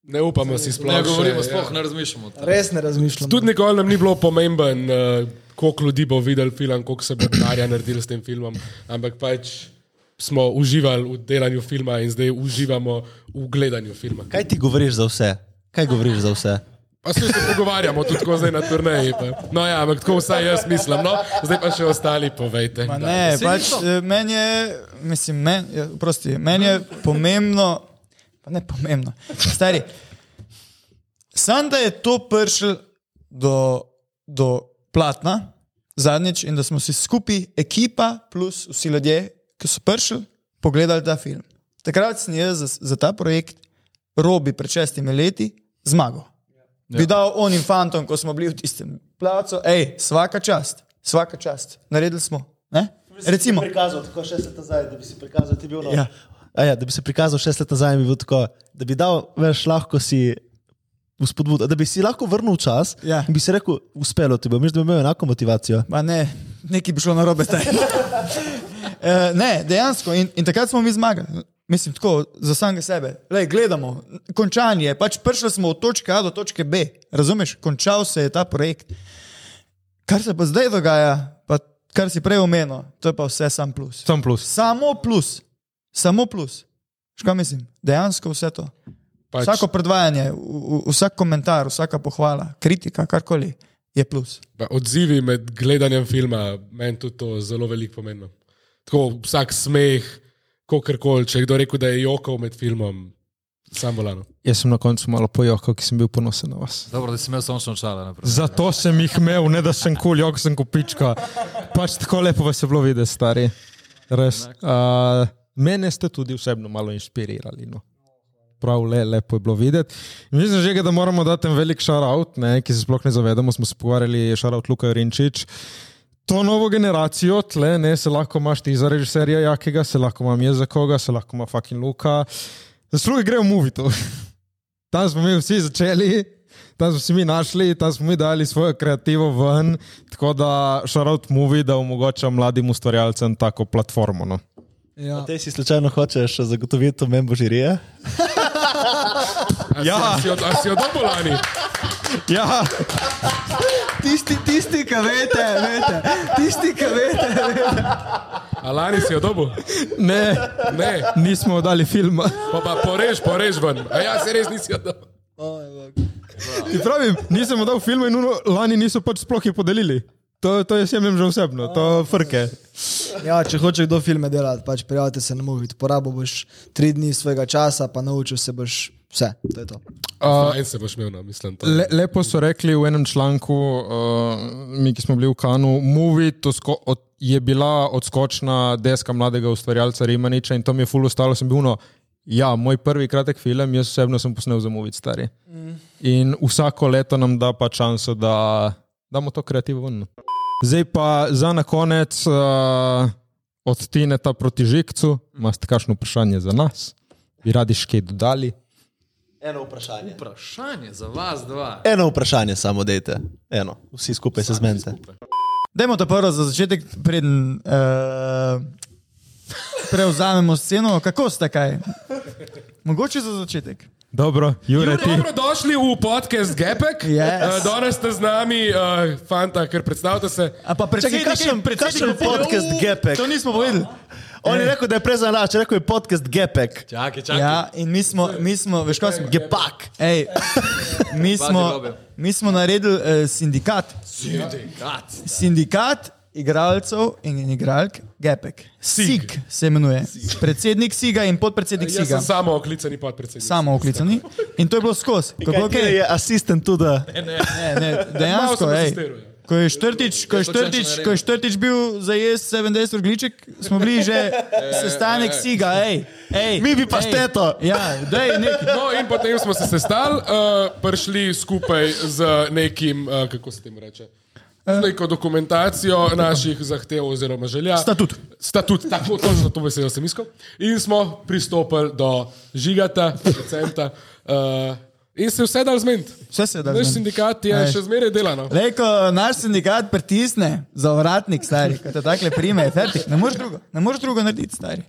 Ne upamo si sploh. Ne govorimo, sploh ja. ne razmišljamo. o tem. Res ne razmišljam. Tudi nikoli nam ni bilo pomemben, uh, koliko ljudi bo videl film, koliko se bo denarja naredil s tem filmom, ampak pač smo uživali v delanju filma in zdaj uživamo v gledanju filma. Kaj ti govoriš za vse? Kaj govoriš za vse? Pa se se pogovarjamo tudi tako zdaj na turneji. Pa. No ja, ampak tako vsaj jaz mislim, no, zdaj pa še ostali povejte. Ma ne, pač eh, meni je, mislim, men, ja, prosti, meni je pomembno, pa ne pomembno, stari. Sam da je to prišel do, do platna zadnjič in da smo si skupaj, ekipa plus vsi ljudje, ki so prišli, pogledali ta film. Takrat sem jaz za, za ta projekt Robi pred šestimi leti zmagal. Ja. Bi dal onim fantom, ko smo bili v tistem placu, hej, vsaka čast, vsaka čast, naredili smo. Ne? Recimo, prikazal tako šest let nazaj, da bi si prikazal, ti bil Ja. A ja, da bi se prikazal šest let nazaj, bi tako, da bi dal, veš, lahko si vzpodbud, da bi si lahko vrnil čas Ja. in bi si rekel, uspelo ti bo, misliš, da bi imel enako motivacijo. Ma ne, nekaj bi šlo na robe. uh, (laughs) ne, dejansko. In, in takrat smo mi zmagali. Mislim, tako za samega sebe. Lej, gledamo, končanje. Pač prišli smo od točke A do točke B. Razumeš, končal se je ta projekt. Kar se pa zdaj dogaja, pa kar si prej omenil, to je pa vse sam plus. Sam plus. Samo plus, samo plus. Škoda mislim, dejansko vse to. Pač, Vsako predvajanje, v- v- vsak komentar, vsaka pohvala, kritika, karkoli je plus. pa odzivi med gledanjem filma, meni tudi to zelo veliko pomeni. Tako vsak smeh, kakorkoli, če je kdo rekel, da je jokal med filmom, sam volano. Jaz sem na koncu malo pojokal, ki sem bil ponosen na vas. Dobro, da si imel sončno naprej. Zato sem jih imel, ne da sem kul, jok sem kupička. Pač tako lepo vas je bilo videti, stari. Res. Uh, mene ste tudi osebno malo inspirirali. No. Prav le, lepo je bilo videti. Mislim že, da moramo dati en velik šarout, ki se sploh ne zavedamo. Smo se pogovarjali, šarout Luka Rinčič. To novo generacijo, tle, ne, se lahko imaš ti za režiserja jakega, se lahko imam jaz za koga, se lahko ima fucking Luka. Zasluge grejo v movito. (laughs) Tam smo mi vsi začeli, tam smo se mi našli, tam smo mi dali svojo kreativo ven, tako da šarout movie, da omogoča mladim ustvarjalcem tako platformo. No. Ja. Te si slučajno hočeš zagotoviti omembo žirije? (laughs) A ja. si, si, od, a si od obolani? Ja, Tisti, tisti, ki veste, veste, tisti, ki veste. A lani si od obu? ne, Ne, nismo dali filma. pa, pa porež, porež ven. A ja, se res nisi od obu. Ti pravim, nisem dal filma in uno, lani niso pač sploh je podelili. To, to jaz jemljem že osebno, to frke. Ja, če hoče kdo filme delati, pač prijavite se na Movit. Porabil boš tri dni svojega časa, pa naučil se boš vse. To je to. Fajn se boš imel, no, mislim. To. Le, lepo so rekli v enem članku, uh, mi, ki smo bili v Kanu, Movie to sko, od, je bila odskočna deska mladega ustvarjalca Rimaniča in to mi je ful ostalo. Sem bil no, ja, moj prvi kratek film, jaz osebno sem posnel za Movie stari. Mm. In vsako leto nam da pa šanso, da damo to kreativo ven. Zdaj pa za na konec uh, od Tineta proti Žikcu, imate kakšno vprašanje za nas? Bi radi še kaj dodali? Eno vprašanje. Vprašanje za vas dva. Eno vprašanje samo dejte. Eno, vsi skupaj se zmenite. Dajmo to prvo za začetek, preden uh, prevzamemo sceno. Kako ste kaj? Mogoče za začetek. Dobro, Jure, ti. Dobrodošli v podcast Gepek. Yes. Uh, danes ste z nami, uh, fanta, ker predstavljate se. A pa predsednik, kakšen- kakšen predsednik- podcast Gepek? To nismo povedali. On je rekel, da je prezanač, rekel je podcast Gepek. Čakaj, čakaj. Ja, in mi smo, mi smo veš kaj smo? Gepak. Ej, mi smo, mi smo naredili uh, sindikat. Sindikat. Sindikat igralcev in igralk Gepek. SIG se imenuje. Predsednik SIGA in podpredsednik Jaz SIGA. sem samo oklicani podpredsednik. Samo oklicani. In to je bilo skozi. Kako Kaj okay. je asistent tudi? Ne, ne, Malo dejansko, sem ej. asistiral, ja. Ko je Štrtič, ko je Jaz Štrtič, ko je Štrtič bil zajest 70 urgliček, smo bili že (laughs) sestanek SIGA, ej. ej Mi bi pa ej. šteto. Ja, daj nekaj. No, in potem smo se sestali, uh, prišli skupaj z nekim, uh, kako se temu reče, z neko dokumentacijo naših zahtev oziroma želja. Statut. Statut, tako točno to besedo sem iskal. In smo pristopili do žigata, procenta. Uh, in se vse dal zmeniti. Vse se da. Naš zmeniti. sindikat je Ej. še zmeraj delano. Lej, ko naš sindikat pritisne za vratnik, stari, ko te takle prime, je fertik. Ne moreš drugo, ne moreš drugo narediti, stari.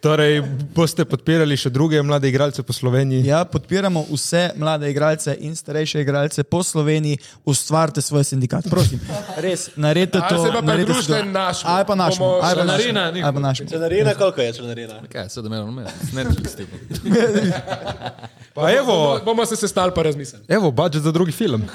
Torej, boste podpirali še druge mlade igralce po Sloveniji? Ja, podpiramo vse mlade igralce in starejše igralce po Sloveniji, ustvarite svoj sindikat. Prosim, res, naredite Ali to. se pa naredite si pridružite to. našemu, Ali pa našemu. Ali pa našemu. Ali pa našemu. Članarina, koliko je članarina? Kaj, sedem evrov na mesec, Netflix tipo. Pa evo, Bomo, bomo se sestali pa razmislili. evo, budžet za drugi film.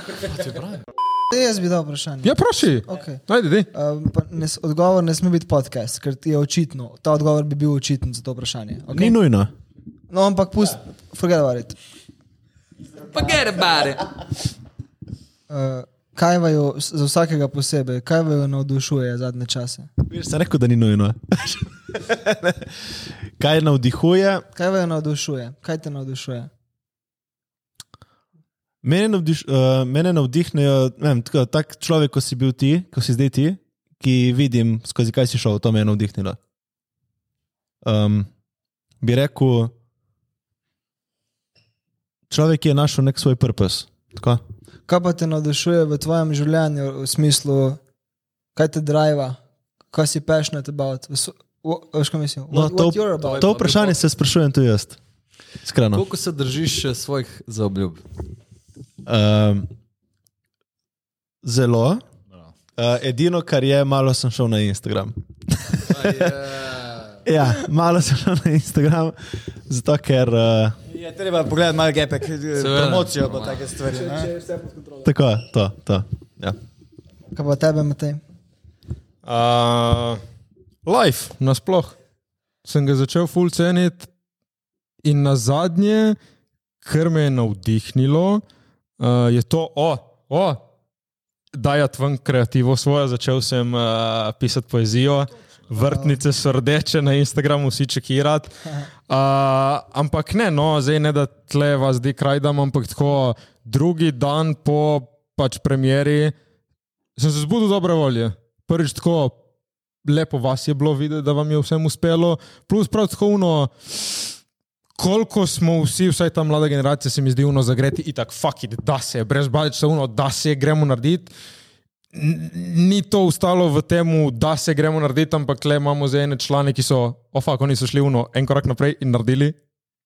Te jaz bi dal vprašanje. Ja, proši. Okay. Najdi, di. Um, pa ne, odgovor ne sme biti podcast, ker je očitno. Ta odgovor bi bil očiten za to vprašanje. Okay? Ni nujno. No, ampak pust, forget about it. Forget about it. Uh, kaj vaju, za vsakega posebej, kaj vaju navdušuje zadnje čase? Viš, sem rekel, da ni nujno. (laughs) Kaj navdihuje? Kaj vaju navdušuje? Kaj te navdušuje? Mene, navdiš, uh, mene navdihnejo, ne vem, tako, tak človek, kot si bil ti, kot si zdaj ti, ki vidim, skozi kaj si šel, to me je navdihnilo. Um, bi rekel, človek je našel nek svoj purpose. Tako? Kaj pa te navdušuje v tvojem življenju, v smislu, kaj te driva, kaj si passionate about? Veš, kaj mislim? No, What, to, what to vprašanje se sprašujem tudi jaz. Iskreno. Koliko se držiš svojih zaobljub? Um, zelo. Uh, edino, kar je, malo sem šel na Instagram. ja, malo sem šel na Instagram, zato ker. Uh, Je treba pogledati malo gepek, promocijo pa take stvari. ne. tako, to, to. Ja. Kaj pa tebe, Matej? Uh, life, nasploh. Sem ga začel full ceniti in na zadnje, kar me je navdihnilo, uh, je to, o, o, dajati ven kreativo svojo. Začel sem uh, pisati poezijo, vrtnice so rdeče na Instagramu, vsi čekirati. Uh, (laughs) ampak ne, no, zdaj ne da tle vas zdi kraj dam, ampak tako drugi dan po pač premjeri sem se zbudil dobre volje. Prvič tako lepo vas je bilo videti, da vam je vsem uspelo, plus prav tako uno. Koliko smo vsi, vsaj ta mlada generacija, se mi zdi, uno zagreti, in tako, fuck it, da se, brez baliča, uno, da se, gremo narediti. Ni to ustalo v tem, da se gremo narediti, ampak le imamo zdaj ene člane, ki so, ofak, oni so šli uno en korak naprej in naredili,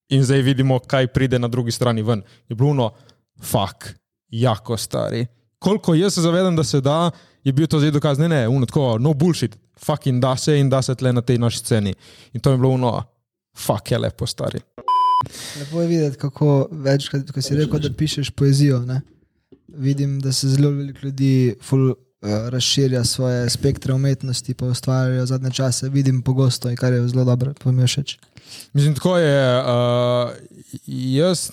in zdaj vidimo, kaj pride na drugi strani ven. Je bilo uno, fuck, jako stari. Koliko jaz se zavedam, da se da, je bil to zdaj dokaz, ne, ne, uno, tako, no bullshit, fucking da se in da se tle na tej naši sceni. In to je bilo uno, fuck je lepo stari. Lepo je videti, kako večkrat, ko si rekel, da pišeš poezijo. Ne? Vidim, da se zelo veliko ljudi ful, uh, razširja svoje spektre umetnosti, pa ustvarjajo zadnje čase. Vidim pogosto, in kar je zelo dobro, pa mi je všeč. Mislim, tako je. Uh, jaz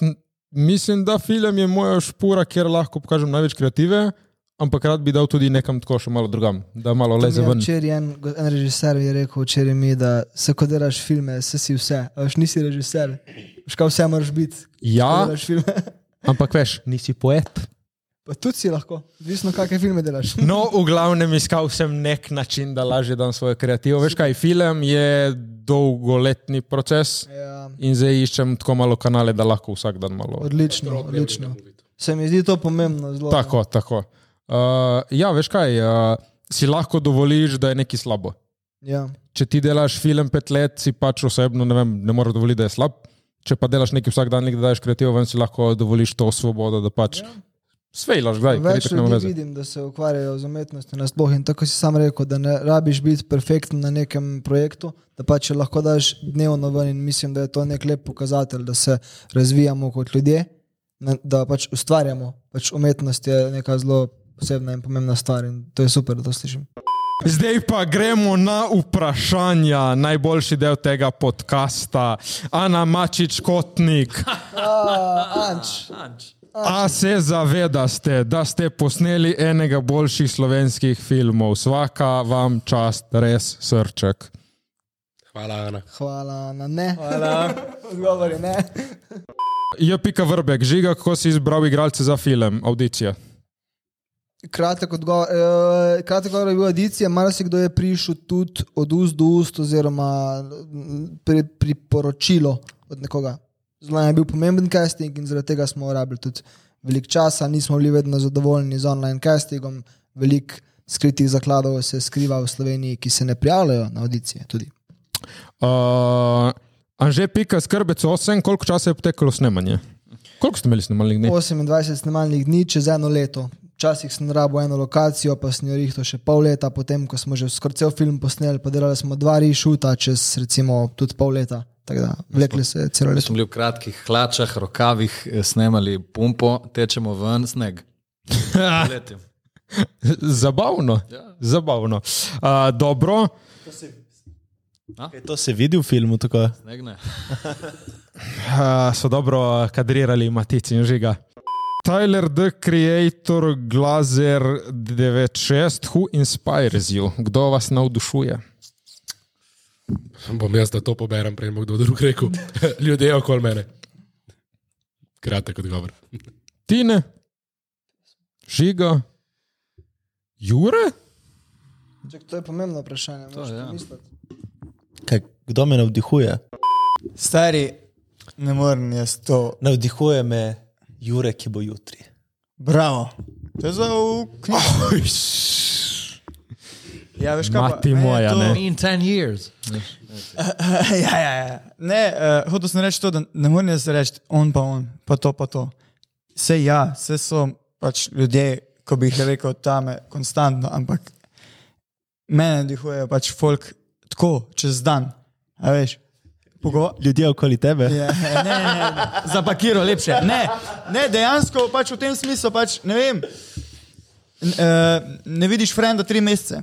mislim, da film je moja špura, kjer lahko pokažem največ kreative, ampak rad bi dal tudi nekam tako še malo drugam, da malo leze ven. Včeraj en, go- en režiser je rekel, včeraj mi, da se ko delaš filme, se si vse, a veš, nisi režiser, veš, kaj vse moraš biti. Ja, (laughs) ampak veš, nisi poet. Pa tudi si lahko, odvisno kakšne filme delaš. (laughs) No, v glavnem iskal sem nek način, da lažje dam svojo kreativo. Veš kaj, film je dolgoletni proces Ja, in zdaj iščem tako malo kanale, da lahko vsak dan malo. odlično, odlično. Se mi zdi to pomembno. Zelo, Tako, tako. Uh, ja, veš kaj, uh, si lahko dovoliš, da je nekaj slabo. Ja. Če ti delaš film pet let, si pač osebno ne, vem, ne moreš dovoliti, da je slab. Če pa delaš nekaj vsak dan, nekaj daš kreativo, ven si lahko dovoliš to svobodo, da pač ja. svejlaš, kdaj, Več ljudi vidim, da se ukvarjajo z umetnostjo nasploh in tako si sam rekel, da ne rabiš biti perfekten na nekem projektu, da pa če lahko daš dnevno ven in mislim, da je to nek lep pokazatelj, da se razvijamo kot ljudje, na- da pač ustvarjamo. Pač umetnost je neka zelo posebna in pomembna stvar in to je super, da to slišim. Zdaj pa gremo na vprašanja, najboljši del tega podcasta. Ana Mačič Kotnik. (laughs) Anč, A se zavedaste, da ste posneli enega boljših slovenskih filmov? Svaka vam čast, res srček. Hvala, Ana. hvala na ne. Hvala. (laughs) Odgovor je ne. Je pika vrbek, žiga, kako si izbral igralce za film, audicija. Kratek odgovor, eh, kratek odgovor je bil audicija, marsikdo je prišel tudi od ust do ust, oziroma mm, pri, priporočilo od nekoga. Zelo je bil pomemben casting in zaradi tega smo rabili tudi veliko časa, nismo bili vedno zadovoljni z online castingom, veliko skritih zakladov se skriva v Sloveniji, ki se ne prijavljajo na audicije. Tudi. Uh, Anže Pika, skrbec 8, koliko časa je potekalo snemanje? Koliko ste imeli snemalnih dni? 28 snemalnih dni čez eno leto. Včasih sem rabo eno lokacijo, pa sem jo rihto še pol leta, potem ko smo že skoraj cel film posneli, pa delali smo dva rešuta čez recimo tudi pol leta. Tako da vlekli se celo leto. smo bili v kratkih hlačah, rokavih, eh, snemali pumpo, tečemo ven, sneg. Letim. (laughs) Zabavno. Zabavno. Uh, dobro, Kaj to se vidi v filmu tako? Sneg ne. (laughs) uh, so dobro kadrirali Matici in Žiga. Tyler, the creator, Glazer 96, who inspires you? Kdo vas navdušuje? Bom jaz, da to poberem, prej bo kdo drug rekel. (laughs) Ljudje okoli mene. Kratek odgovor. Tine, Žiga, Jure? Čak, to je pomembno vprašanje. To, ja. Kaj, kdo me navdihuje? Stari, ne morem jaz to. Navdihuje me Jure, ki bo jutri. Bravo. To je za knjigo. Ja, veš kaj? Mati meni je moja, to- ne. In 10 years. (laughs) ja, ja, ja. Ne, uh, hotel sem reči to, da ne morem jaz reči on pa on, pa to pa to. Vse ja, vse so pač ljudje, ko bi jih rekel tam konstantno, ampak mene dihujejo pač folk tako, čez dan. A veš? Pogo Ljudje okoli tebe. Ja, ne, ne, ne, zapakiro lepše. Ne, ne, dejansko pač v tem smislu, pač, ne vem, n, uh, ne vidiš frenda tri mesece,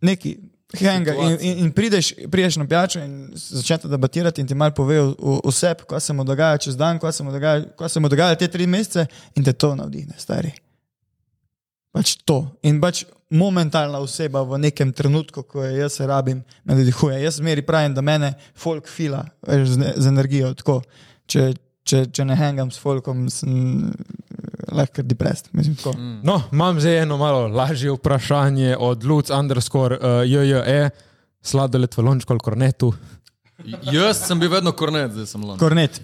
neki. Henga, in, in, in prideš, prideš na pijačo in začnete debatirati, in ti malo povejo vse, kaj se mu dogaja čez dan, kaj se mu dogaja, kaj se mu dogaja te tri mesece, in te to navdihne, stari. Pač to. In pač momentalna oseba v nekem trenutku, ko je jaz se rabim, me navdihuje. Jaz zmeri pravim, da mene folk fila veš, z, ne- z energijo. Tako. Če, če, če ne hangam s folkom, sem lahko depressed. Mislim, tako. Mm. No, imam zdaj eno malo lažje vprašanje od Luc underscore uh, JJE, sladoled v lončku ali kornetu. Jaz sem bil vedno kornet, zdaj sem lonček. Kornet.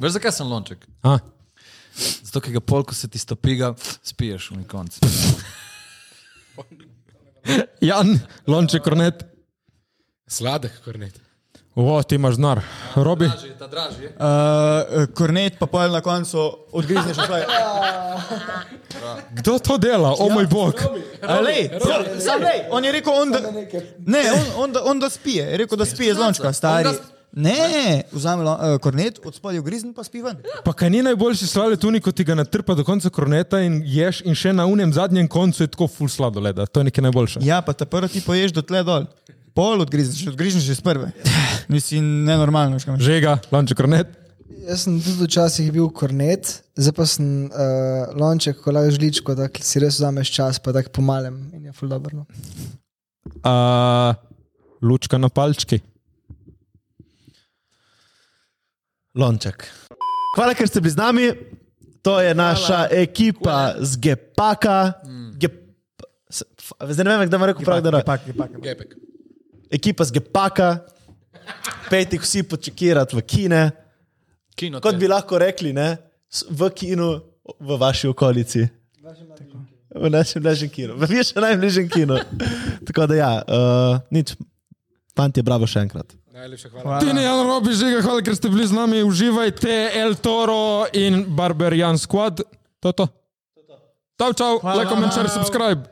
Veš zakaj sem lonček? A, Zato, ker ga pol, ko se ti stopiga, spiješ v konc. (laughs) Jan, lonček kornet. Sladek kornet. O, ti imaš znar. Robi, Ta dražji. Uh, kornet, pa pol na koncu odgrizneš vse. (laughs) kdo to dela? O moj bog. Lej, sam lej, on je rekel, on da, ne, on, on, da, on da spije, je rekel, da spije z lončka, stari. Ne, vzame lo- eh, kornet, od spodaj ugrizne pa spi ven. Pa kaj ni najboljši sladoled tu, ko ti ga natrpa do konca korneta in ješ in še na unem zadnjem koncu je tako full sladoleda. To je nekaj najboljše. Ja, pa ta prvo ti poješ do tle dol. Pol odgrizneš, odgrizneš iz prve. (laughs) Nisi nenormalno, imaš. Žega, lonček kornet. Jaz sem tudi včasih bil kornet, zdaj pa sem uh, lonček, ko lažeš žličko, da si res vzameš čas, pa tako pomalem in je ful dobro. No. Uh, lučka na palčki. Lonček. Hvala, ker ste bili z nami. To je naša Hvala. ekipa z Gepaka. Gep... s- f- Zdaj ne vem, kdaj vam rekel prav, da je Gepak, gepak, gepak. Gepek. ekipa z Gepaka. Pejte jih vsi počekirati v kine. Kino. Kot bi lahko rekli, ne? v kinu v vaši okolici. V našem najbližjem kinu, v vašem najbližjem kinu. Tako da ja, uh, nič. Fanti, bravo še enkrat. Najlepša hvala. Tine, Jan, Robi, Žiga, hvala, ker ste bili z nami. Uživajte, El Toro in Barber Jan Squad. To je to. Čau, čau, like, comment, share, subscribe.